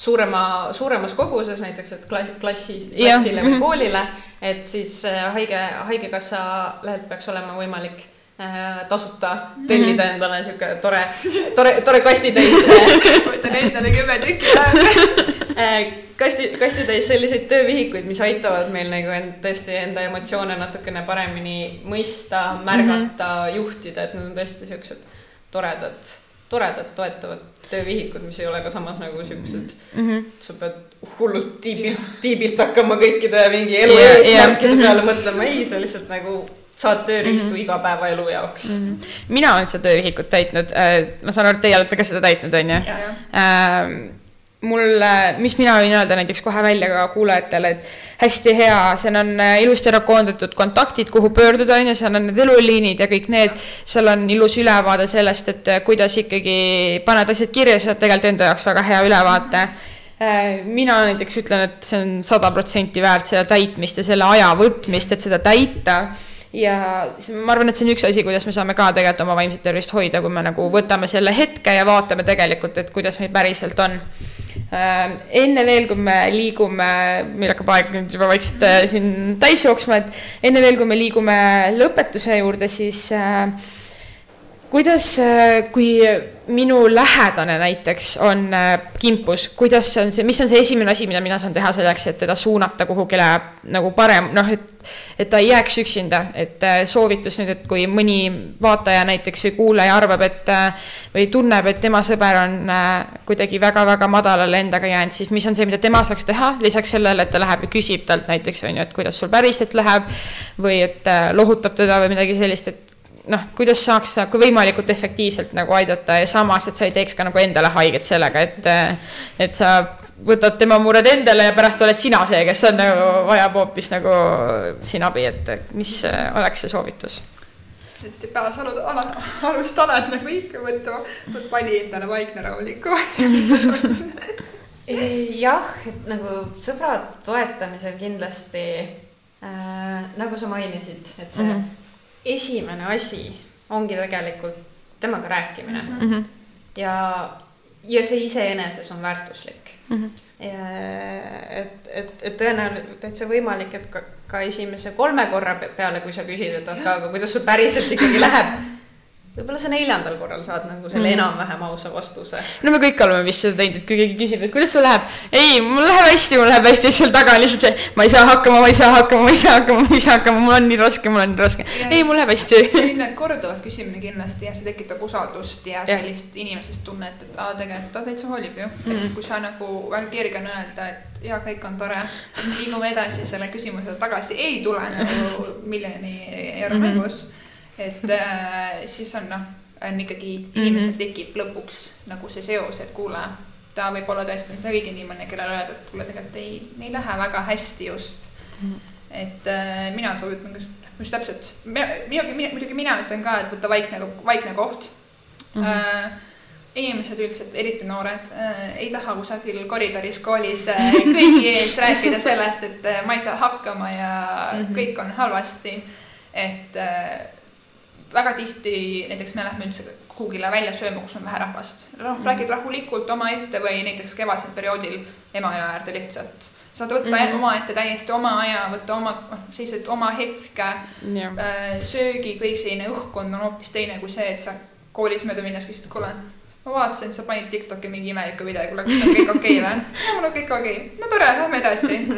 suurema, suuremas koguses näiteks, et klass, klassis, klassile või mhm. koolile, et siis äh, haige, haigekassa lehelt peaks olema võimalik äh, tasuta tellida mhm. endale sihuke tore, tore, tore kastitäis. võtan endale kümme tükki äh, kasti, kastitäis selliseid töövihikuid, mis aitavad meil nagu end, tõesti enda emotsioone natukene paremini mõista, märgata mm, -hmm. juhtida, et need on tõesti siuksed toredad toredad toetavad töövihikud, mis ei ole ka samas nagu siuksed mm, -hmm. sa pead hullult tiibilt, tiibilt hakkama kõikide mingi elu yeah, eesmärkide yeah. peale mm -hmm. mõtlema, ei, sa lihtsalt nagu saad tööriistu mm -hmm. igapäevaelu jaoks mm. -hmm. mina olen seda töövihikut täitnud äh,, ma saan aru, et teie olete ka seda täitnud, on ju? Ähm, mul, mis mina võin öelda näiteks kohe välja ka kuulajatele, et hästi hea, seal on äh, ilusti ära koondatud kontaktid, kuhu pöörduda, on ju, seal on need eluliinid ja kõik need. seal on ilus ülevaade sellest, et äh, kuidas ikkagi paned asjad kirja, sa saad tegelikult enda jaoks väga hea ülevaate. Äh, mina näiteks ütlen, et see on sada protsenti väärt seda täitmist ja selle aja võtmist, et seda täita. Ja ma arvan, et see on üks asi, kuidas me saame ka tegelikult oma vaimset tervist hoida, kui me nagu võtame selle hetke ja vaatame tegelikult, et kuidas meil päriselt on enne veel, kui me liigume, meil hakkab aeg nüüd juba vaikselt äh, siin täis jooksma, et enne veel, kui me liigume lõpetuse juurde, siis äh, kuidas, kui minu lähedane näiteks on kimpus, kuidas on see, mis on see esimene asi, mida mina saan teha selleks, et teda suunata kuhugile nagu parem, noh, et et ta ei jääks üksinda, et soovitus nüüd, et kui mõni vaataja näiteks või kuulaja arvab, et või tunneb, et tema sõber on kuidagi väga-väga madalale endaga jäänud, siis mis on see, mida tema saaks teha, lisaks sellele, et ta läheb ja küsib talt näiteks, on ju, et kuidas sul päriselt läheb või et lohutab teda või midagi sellist, et noh, kuidas saaks nagu võimalikult efektiivselt nagu aidata ja samas, et sa ei teeks ka nagu endale haiget sellega, et, et sa võtad tema mured endale ja pärast oled sina see, kes on nagu, vajab hoopis nagu siin abi, et mis oleks see soovitus? et ei pea saanud ala, alust alad nagu ikka võtma, vali endale vaikne rahulikumalt jah, et nagu sõbrad toetamisel kindlasti äh, nagu sa mainisid, et see mm -hmm esimene asi ongi tegelikult temaga rääkimine mm. -hmm. ja, ja see iseeneses on väärtuslik mm. -hmm. Ja, et, et, et tõenäoliselt täitsa võimalik, et ka, ka esimese kolme korra peale, kui sa küsid, et aga, aga kuidas sul päriselt ikkagi läheb võib-olla sa neljandal korral saad nagu selle mm. enam-vähem ausa vastuse. no me kõik oleme vist seda teinud, et kui keegi küsib, et kuidas sul läheb. ei, mul läheb hästi, mul läheb hästi, siis seal taga on lihtsalt see, ma ei saa hakkama, ma ei saa hakkama, ma ei saa hakkama, ma ei saa hakkama, mul on nii raske, mul on nii raske. ei, mul läheb hästi. selline korduvat küsimine kindlasti ja see tekitab usaldust ja, ja. sellist inimesest tunnet, et aa, tegelikult ta täitsa hoolib ju mm. -hmm. et kui sa nagu väga kerge on öelda, et ja kõik on tore, liigume edasi selle küsimuse tagasi, ei tule nagu miljoni euro mhm. mängus mm -hmm et äh, siis on noh, on ikkagi mhm. inimesel tekib lõpuks nagu see seos, et kuule, ta võib-olla tõesti on see õige inimene, kellele öelda, et kuule, tegelikult ei, ei lähe väga hästi just mm. -hmm. et äh, mina soovitan just täpselt, muidugi, muidugi mina ütlen ka, et võtta vaikne, vaikne koht mm. -hmm. Äh, inimesed üldiselt, eriti noored äh,, ei taha kusagil koridoris koolis äh, kõigi ees rääkida sellest, et äh, ma ei saa hakkama ja mm -hmm. kõik on halvasti. et äh, väga tihti näiteks me lähme üldse kuhugile välja sööma, kus on vähe rahvast. noh, räägid rahulikult omaette või näiteks kevadisel perioodil Emajõe äärde lihtsalt. saad võtta mm -hmm. omaette täiesti oma aja, võtta oma, noh, sellised oma hetke yeah.. Äh, söögi, kõik selline õhkkond on hoopis teine kui see, et sa koolis mööda minnes küsid, kuule ma vaatasin, sa panid Tiktoki mingi imeliku video, kuule, kas on kõik okei okay, või? mul on kõik okei okay., no tore, lähme edasi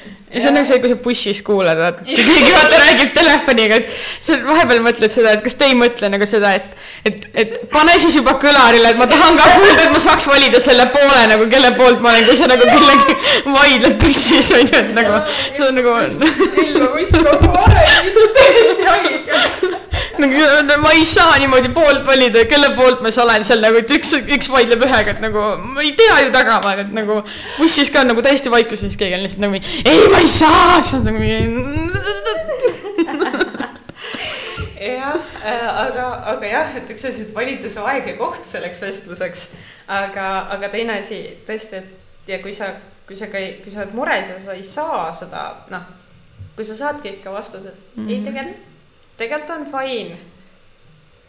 ja see on nagu see, kui sa bussis kuulad, vaata, keegi vaata räägib telefoniga, et sa vahepeal mõtled seda, et kas te ei mõtle nagu seda, et, et, et pane siis juba kõlarile, et ma tahan ka kuulda, et ma saaks valida selle poole nagu, kelle poolt ma olen, kui sa nagu kellegi vaidled bussis on ju, et nagu see on nagu. ilma buss kogu aeg, täiesti haige nagu ma ei saa niimoodi poolt valida, kelle poolt ma siis olen seal nagu, et üks, üks vaidleb ühega, et nagu ma ei tea ju tagamaad, et nagu bussis ka nagu täiesti vaikus, siis keegi on lihtsalt nagu ei, ma ei saa, siis on nagu mingi jah äh,, aga, aga jah, et üks asi, et valida see aeg ja koht selleks vestluseks. aga, aga teine asi tõesti, et ja kui sa, kui sa ka ei, kui sa oled mures ja sa ei saa seda, noh, kui sa saadki ikka vastuse, et mm -hmm. ei tegelikult tegelikult on fine.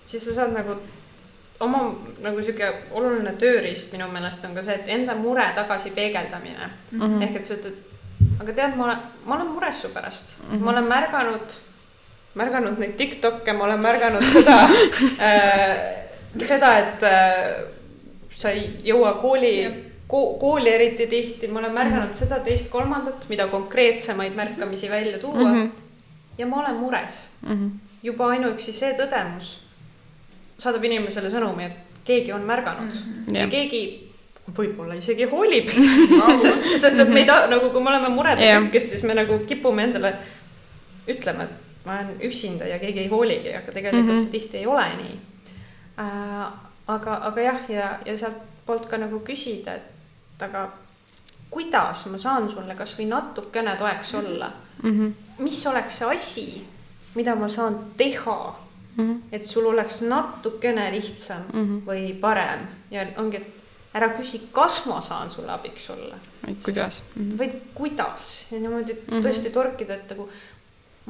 siis sa saad nagu oma nagu sihuke oluline tööriist minu meelest on ka see, et enda mure tagasi peegeldamine mm. -hmm. ehk et sa ütled, aga tead, ma olen, ma olen mures su pärast mm, -hmm. ma olen märganud, märganud neid Tiktok'e, ma olen märganud seda äh, seda, et äh, sa ei jõua kooli ko kooli eriti tihti, ma olen märganud mm -hmm. seda, teist-kolmandat, mida konkreetsemaid märkamisi välja tuua mm. -hmm ja ma olen mures mm. -hmm. juba ainuüksi see tõdemus saadab inimesele sõnumi, et keegi on märganud mm -hmm. ja keegi võib-olla isegi hoolib sest, sest et me ei taha nagu, kui me oleme murede hetkes, siis me nagu kipume endale ütlema, et ma olen üksinda ja keegi ei hooligi, aga tegelikult mm -hmm. see tihti ei ole nii äh,. aga, aga jah, ja, ja sealtpoolt ka nagu küsida, et aga kuidas ma saan sulle kasvõi natukene toeks olla mm. -hmm mis oleks see asi, mida ma saan teha mm, -hmm. et sul oleks natukene lihtsam mm -hmm. või parem ja ongi, et ära küsi, kas ma saan sulle abiks olla. vaid kuidas mm. -hmm. vaid kuidas ja niimoodi mm -hmm. tõesti torkida, et nagu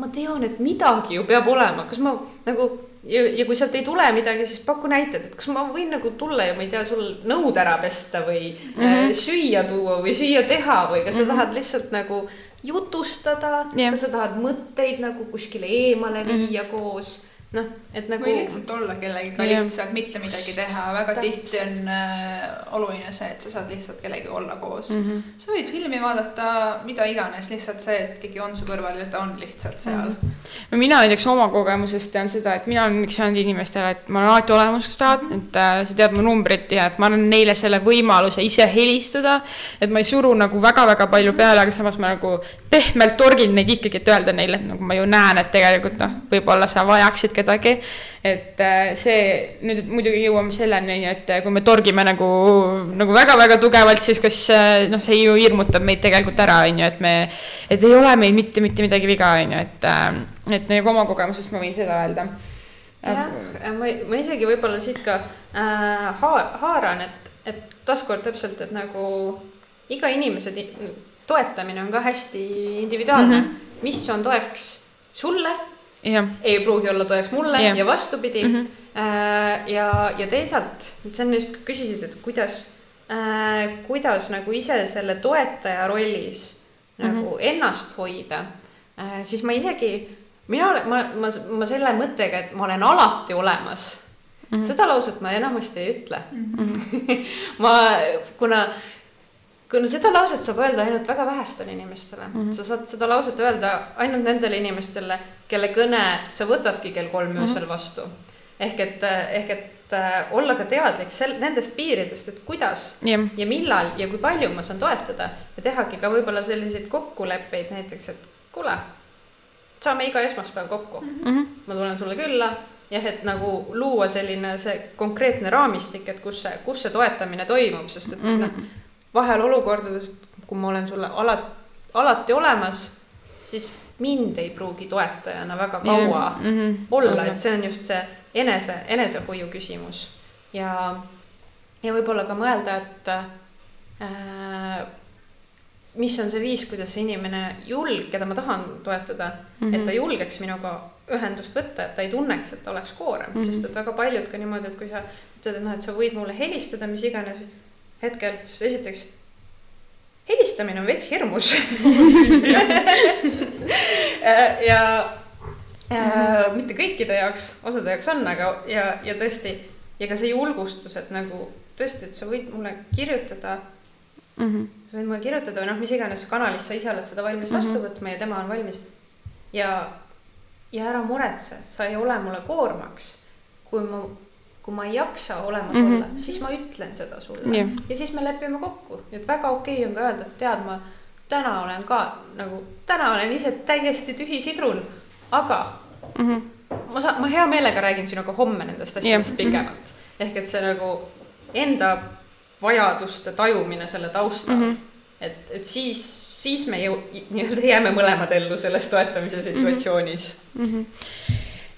ma tean, et midagi ju peab olema, kas ma nagu ja, ja kui sealt ei tule midagi, siis paku näited, et kas ma võin nagu tulla ja ma ei tea, sul nõud ära pesta või mm -hmm. süüa tuua või süüa teha või kas sa mm -hmm. tahad lihtsalt nagu jutustada yeah., kas sa tahad mõtteid nagu kuskile eemale viia mm -hmm. koos noh, et nagu. või lihtsalt olla kellegiga yeah. lihtsalt mitte midagi teha, väga Täpselt. tihti on äh, oluline see, et sa saad lihtsalt kellegagi olla koos mm. -hmm. sa võid filmi vaadata, mida iganes, lihtsalt see, et keegi on su kõrval ja ta on lihtsalt seal mm. -hmm. no mina näiteks oma kogemusest tean seda, et mina olen üks öelnud inimestele, et ma olen alati olemas, kui sa tahad mm, -hmm. et äh, sa tead mu numbrit ja et ma annan neile selle võimaluse ise helistada. et ma ei suru nagu väga-väga palju peale, aga samas ma nagu pehmelt torgin neid ikkagi, et öelda neile, et nagu ma ju näen, et tegelikult noh, võib-olla sa vajaksid kedagi. et äh, see nüüd muidugi jõuame selleni, et äh, kui me torgime nagu, nagu väga-väga tugevalt, siis kas äh, noh, see ju hirmutab meid tegelikult ära, on ju, et me, et ei ole meil mitte, mitte midagi viga, on ju, et, et nagu oma kogemusest ma võin seda öelda. jah, ma, ma isegi võib-olla siit ka äh, haar, haaran, et, et taaskord täpselt, et nagu iga inimese toetamine on ka hästi individuaalne mm, -hmm. mis on toeks sulle ja. ei pruugi olla toeks mulle ja, ja vastupidi mm. -hmm. ja, ja teisalt, sa enne just küsisid, et kuidas äh,, kuidas nagu ise selle toetaja rollis mm -hmm. nagu ennast hoida äh,. siis ma isegi, mina olen, ma, ma, ma selle mõttega, et ma olen alati olemas mm. -hmm. seda lauset ma enamasti ei ütle mm. -hmm. ma, kuna kuna seda lauset saab öelda ainult väga vähestele inimestele mm, -hmm. sa saad seda lauset öelda ainult nendele inimestele, kelle kõne sa võtadki kell kolm öösel mm -hmm. vastu. ehk et, ehk et äh, olla ka teadlik sel-, nendest piiridest, et kuidas yeah. ja millal ja kui palju ma saan toetada ja tehagi ka võib-olla selliseid kokkuleppeid näiteks, et kuule, saame iga esmaspäev kokku mm, -hmm. ma tulen sulle külla jah, et nagu luua selline see konkreetne raamistik, et kus see, kus see toetamine toimub, sest et mm -hmm. noh vahel olukordades, kui ma olen sulle alati, alati olemas, siis mind ei pruugi toetajana väga kaua mm -hmm. olla, et see on just see enese, enesehoiu küsimus. ja, ja võib-olla ka mõelda, et äh, mis on see viis, kuidas see inimene julg-, keda ma tahan toetada mm, -hmm. et ta julgeks minuga ühendust võtta, et ta ei tunneks, et ta oleks koorem mm, -hmm. sest et väga paljud ka niimoodi, et kui sa ütled, et noh, et sa võid mulle helistada, mis iganes hetkel, sest esiteks helistamine on veits hirmus ja, ja äh, mitte kõikide jaoks, osade jaoks on, aga ja, ja tõesti ja ka see julgustus, et nagu tõesti, et sa võid mulle kirjutada mm. -hmm. sa võid mulle kirjutada või noh, mis iganes kanalis sa ise oled seda valmis mm -hmm. vastu võtma ja tema on valmis. ja, ja ära muretse, sa ei ole mulle koormaks, kui ma kui ma ei jaksa olemas mm -hmm. olla, siis ma ütlen seda sulle yeah. ja siis me lepime kokku, et väga okei okay on ka öelda, et tead, ma täna olen ka nagu, täna olen ise täiesti tühi sidrun, aga mm -hmm. ma saan, ma hea meelega räägin sinuga homme nendest asjadest yeah. pikemalt mm. -hmm. ehk et see nagu enda vajaduste tajumine selle taustal mm, -hmm. et, et siis, siis me ju nii-öelda jääme mõlemad ellu selles toetamise situatsioonis mm. -hmm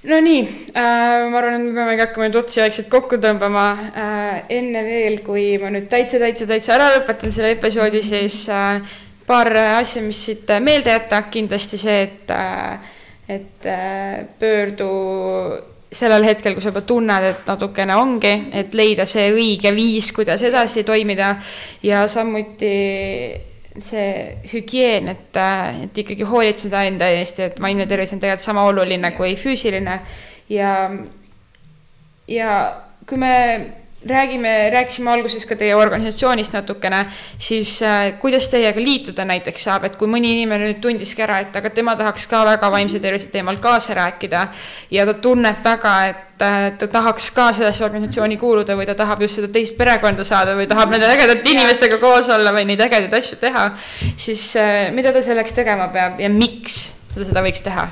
Nonii äh,, ma arvan, et me peamegi hakkama nüüd otsi vaikselt kokku tõmbama äh,. enne veel, kui ma nüüd täitsa, täitsa, täitsa ära lõpetan selle episoodi, siis äh, paar asja, mis siit meelde jätta, kindlasti see, et äh,, et äh, pöördu sellel hetkel, kui sa juba tunned, et natukene ongi, et leida see õige viis, kuidas edasi toimida ja samuti see hügieen, et, et ikkagi hoolitseda enda eest et vaimne tervis on tegelikult sama oluline kui füüsiline. Ja, ja kui me räägime, rääkisime alguses ka teie organisatsioonist natukene, siis äh, kuidas teiega liituda näiteks saab, et kui mõni inimene nüüd tundiski ära, et aga tema tahaks ka väga vaimse tervise teemal kaasa rääkida ja ta tunneb väga, et äh, ta tahaks ka sellesse organisatsiooni kuuluda või ta tahab just seda teist perekonda saada või tahab nende ägedate inimestega koos olla või neid ägedaid asju teha, siis äh, mida ta selleks tegema peab ja miks ta seda võiks teha?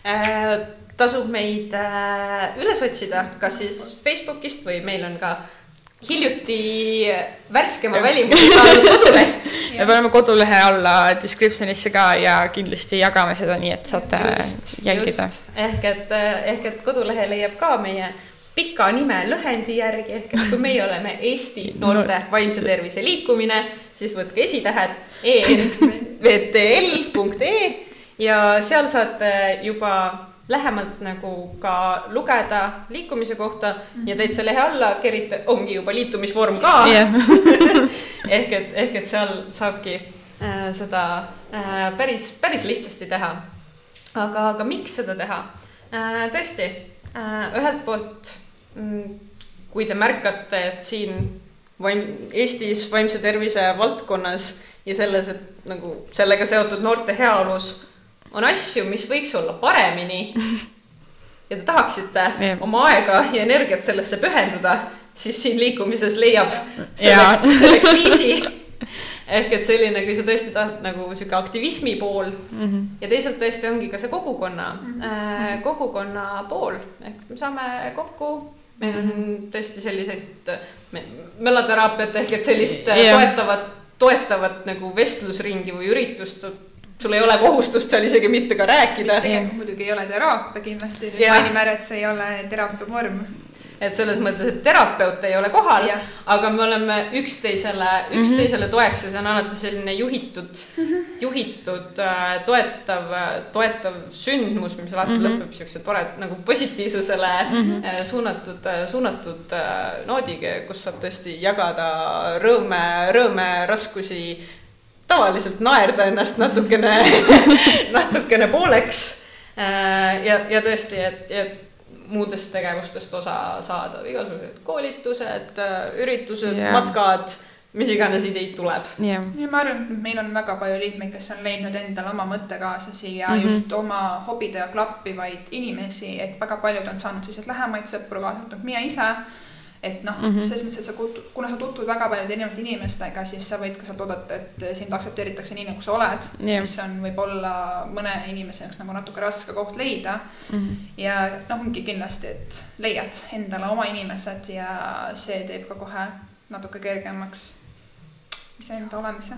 Äh, tasub meid äh, üles otsida, kas siis Facebookist või meil on ka hiljuti värskema välimuse saanud koduleht. me paneme kodulehe alla description'isse ka ja kindlasti jagame seda nii, et saate just, jälgida. ehk et, ehk et kodulehe leiab ka meie pika nime lühendi järgi, ehk et kui meie oleme Eesti Noorte Vaimse Tervise Liikumine, siis võtke esitähed envtl.ee ja seal saate juba lähemalt nagu ka lugeda liikumise kohta mm -hmm. ja täitsa lehe alla kerita, ongi juba liitumisvorm ka jah, ehk et, ehk et seal saabki äh, seda äh, päris, päris lihtsasti teha. aga, aga miks seda teha äh,? tõesti äh,, ühelt poolt mm, kui te märkate, et siin vaim-, Eestis vaimse tervise valdkonnas ja selles, et nagu sellega seotud noorte heaolus on asju, mis võiks olla paremini ja te tahaksite Jah. oma aega ja energiat sellesse pühenduda, siis siin liikumises leiab selleks, selleks viisi. ehk et selline, kui sa tõesti tahad nagu sihuke aktivismi pool Mhm. ja teisalt tõesti ongi ka see kogukonna mm, -hmm. kogukonna pool ehk me saame kokku. meil on tõesti selliseid meloteraapiat ehk et sellist yeah. toetavat, toetavat nagu vestlusringi või üritust. Sul ei ole kohustust seal isegi mitte ka mis rääkida. tegelikult muidugi ei ole teraapia kindlasti, mainime ära, et see ei ole teraapia vorm. et selles mõttes, et terapeut ei ole kohal aga me oleme üksteisele, üksteisele toeks ja see on alati selline juhitud, juhitud äh, toetav, toetav sündmus, mis alati mm -hmm. lõpeb siukse tore nagu positiivsusele mm -hmm. suunatud, suunatud äh, noodiga, kus saab tõesti jagada rõõme, rõõme, raskusi. Tavaliselt naerda ennast natukene, natukene pooleks Äh, ja, ja tõesti, et, et muudest tegevustest osa saada, igasugused koolitused, üritused Jah. yeah., matkad, mis iganes ideid tuleb. jah, ja ma arvan, et meil on väga palju liikmeid, kes on leidnud endale oma mõttekaaslasi ja mm. -hmm. just oma hobidega klappivaid inimesi, et väga paljud on saanud selliseid lähemaid sõpru, kaasa arvatud mina ise. Et noh mm. -hmm. selles mõttes, et sa kuna sa tutvud väga paljude erinevate inimestega, siis sa võid ka sealt oodata, et sind aktsepteeritakse nii, nagu sa oled Jah. mis on võib-olla mõne inimese jaoks nagu natuke raske koht leida Mhm. ja noh, ongi kindlasti, et leiad endale oma inimesed ja see teeb ka kohe natuke kergemaks iseenda olemise.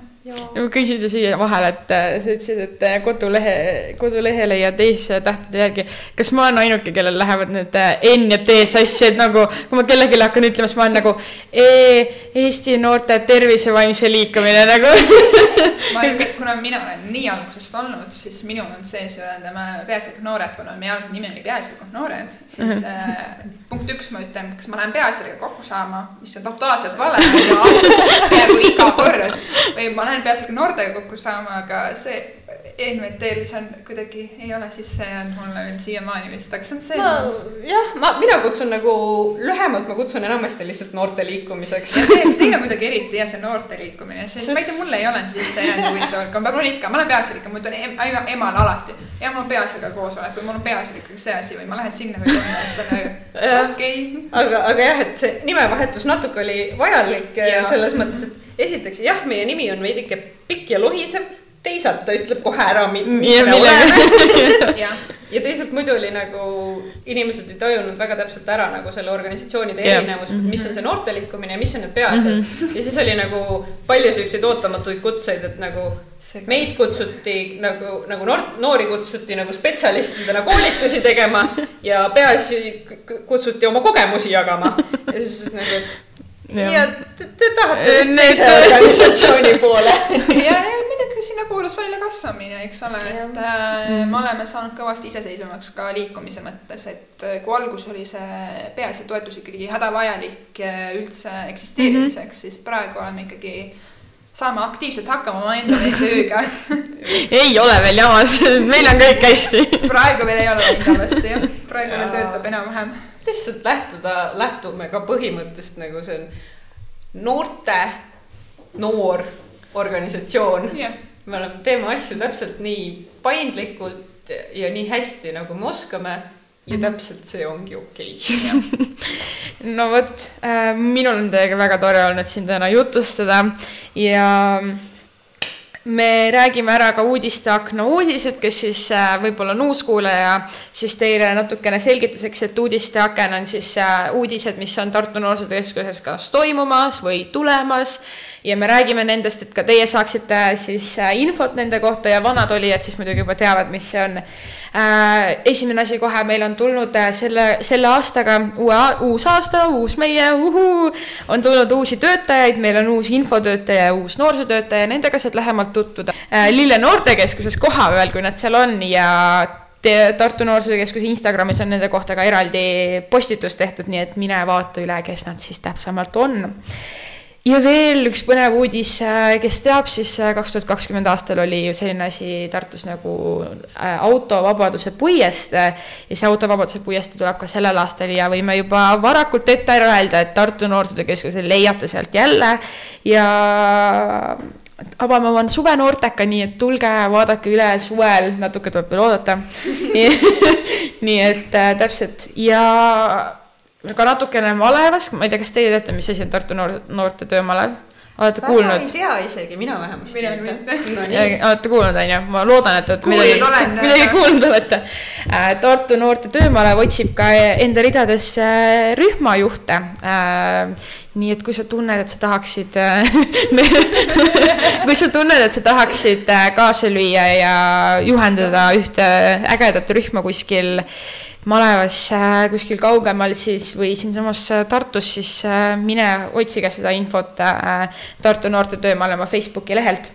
ma küsida siia vahele, et äh, sa ütlesid, et äh, kodulehe, kodulehele ja teise tähtede järgi. kas ma olen ainuke, kellel lähevad need äh, N ja T sassi, et nagu kui ma kellelegi hakkan ütlema, siis ma olen nagu e, Eesti noorte tervise vaimse liikumine nagu. ma et kuna mina olen nii algusest olnud, siis minul on sees öelda, me oleme peaasjalikult noored, kuna meie algne nimi oli peaasjalikult noored, siis Mhm. äh, punkt üks, ma ütlen, kas ma lähen peaasjaliga kokku saama, mis on totaalselt vale ja peaaegu iga kord või ma lähen peaasjalikult noortega kokku saama, aga see ENVT-l see on kuidagi, ei ole sisse jäänud mulle veel siiamaani vist, aga see on see ma jah, ma, mina kutsun nagu lühemalt, ma kutsun enamasti lihtsalt noorte liikumiseks. teil, on kuidagi eriti hea see noorte liikumine, see, Sest- ma ei tea, mulle ei ole sisse jäänud huvitav, aga mul on ikka, ma olen peaasjalik, ma ütlen em, ema- emale alati. ja mul on peaasjaga koosolek või mul on peaasjalik see asi või ma lähen sinna või siis ta on okei. aga, aga jah, et see nimevahetus natuke oli vajalik ja. Selles mõttes, et esiteks jah, meie nimi on veidike pikk ja lohisev, teisalt ta ütleb kohe ära, mis Ja me oleme. jah, ja teisalt muidu oli nagu inimesed ei tajunud väga täpselt ära nagu selle organisatsioonide Jah. erinevust, mis on see noorte liikumine ja mis on need peaasjad. ja siis oli nagu palju siukseid ootamatuid kutseid, et nagu meid kutsuti nagu, nagu noor, noori kutsuti nagu spetsialistidena koolitusi tegema ja peaasi kutsuti oma kogemusi jagama. ja siis nagu, Jah. Ja te, te tahate need- teise organisatsiooni poole. ja, ja muidugi sinna kuulus väljakasvamine, eks ole, et äh, Mm. me oleme saanud kõvasti iseseisvamaks ka liikumise mõttes, et äh, kui alguses oli see peaasi toetus ikkagi hädavajalik äh, üldse eksisteerimiseks mm, -hmm. siis praegu oleme ikkagi, saame aktiivselt hakkama omaenda tööga. ei ole veel jamas, meil on kõik hästi. praegu veel ei ole läinud halvasti jah, praegu veel Jaa. töötab enam-vähem. Lihtsalt lähtuda, lähtume ka põhimõttest nagu see on noorte noor organisatsioon. jah, me oleme, teeme asju täpselt nii paindlikult ja nii hästi, nagu me oskame ja täpselt see ongi okei okay. no vot äh,, minul on teiega väga tore olnud siin täna jutustada ja me räägime ära ka uudisteakna uudised, kes siis äh, võib-olla on uus kuulaja, siis teile natukene selgituseks, et uudisteaken on siis äh, uudised, mis on Tartu Noorsootöö Keskuses kas toimumas või tulemas. Ja me räägime nendest, et ka teie saaksite siis äh, infot nende kohta. Ja vanad olijad siis muidugi juba teavad, mis see on. Esimene asi kohe, meil on tulnud äh, selle, selle aastaga uue, uus aasta, uus meie, uhuu, on tulnud uusi töötajaid, meil on uus infotöötaja ja uus noorsootöötaja, nendega saad lähemalt tutvuda. Äh, Lille Noortekeskuses kohapeal, kui nad seal on ja Tartu Noorsootöökeskuse Instagramis on nende kohta ka eraldi postitus tehtud, nii et mine vaata üle, kes nad siis täpsemalt on ja veel üks põnev uudis, äh, kes teab, siis äh, kaks tuhat kakskümmend aastal oli ju selline asi Tartus nagu äh, autovabaduse puiestee. Ja see autovabaduse puiestee tuleb ka sellel aastal ja võime juba varakult ette ära öelda, et Tartu Noorsootöökeskuse leiate sealt jälle. Ja avame oma suvenoorteka, nii et tulge, vaadake üle suvel, natuke tuleb veel oodata. Nii et äh, täpselt. Ja ka natukene malevast, ma ei tea, kas teie teate, mis asi on Tartu noor, noorte töömalev? olete Väga kuulnud? ei tea isegi, mina vähemasti Mina mitte. no, olete kuulnud, on ju, ma loodan, et olete Kuulnud midagi, midagi kuulnud olete. Tartu Noorte Töömalev otsib ka enda ridadesse rühmajuhte. nii et kui sa tunned, et sa tahaksid kui sa tunned, et sa tahaksid äh, kaasa lüüa ja juhendada ühte ägedat rühma kuskil malevas äh, kuskil kaugemal siis või siinsamas äh, Tartus, siis äh, mine otsige seda infot Tartu Noorte Töömaleva Facebooki lehelt.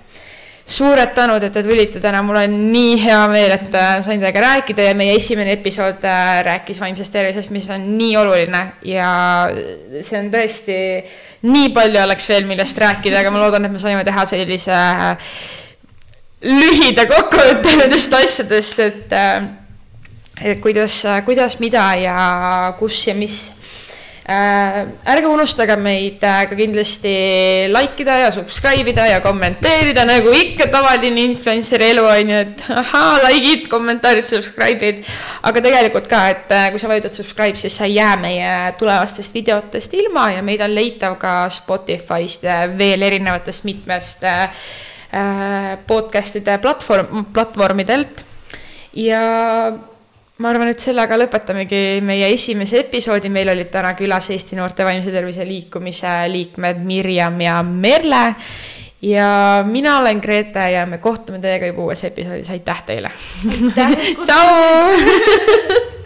Suured tänud, et te tulite täna, mul on nii hea meel, et sain teiega rääkida ja meie esimene episood rääkis vaimsest tervisest, mis on nii oluline ja see on tõesti, nii palju oleks veel, millest rääkida, aga ma loodan, et me saime teha sellise lühida kokkuvõtte nendest asjadest, et et kuidas, kuidas, mida ja kus ja mis äh,. ärge unustage meid äh, ka kindlasti like ida ja subscribe ida ja kommenteerida, nagu ikka tavaline influencer'i elu on ju, et ahaa, like'id, kommentaarid, subscribe'id. aga tegelikult ka, et äh, kui sa vajutad subscribe, siis sa ei jää meie tulevastest videotest ilma ja meid on leitav ka Spotify'st ja veel erinevatest mitmest podcast'ide platvorm, platvormidelt ja ma arvan, et sellega lõpetamegi meie esimese episoodi, meil olid täna külas Eesti Noorte Vaimse Tervise Liikumise liikmed Mirjam ja Merle. ja mina olen Grete ja me kohtume teiega juba uues episoodis, aitäh teile. aitäh, tšau.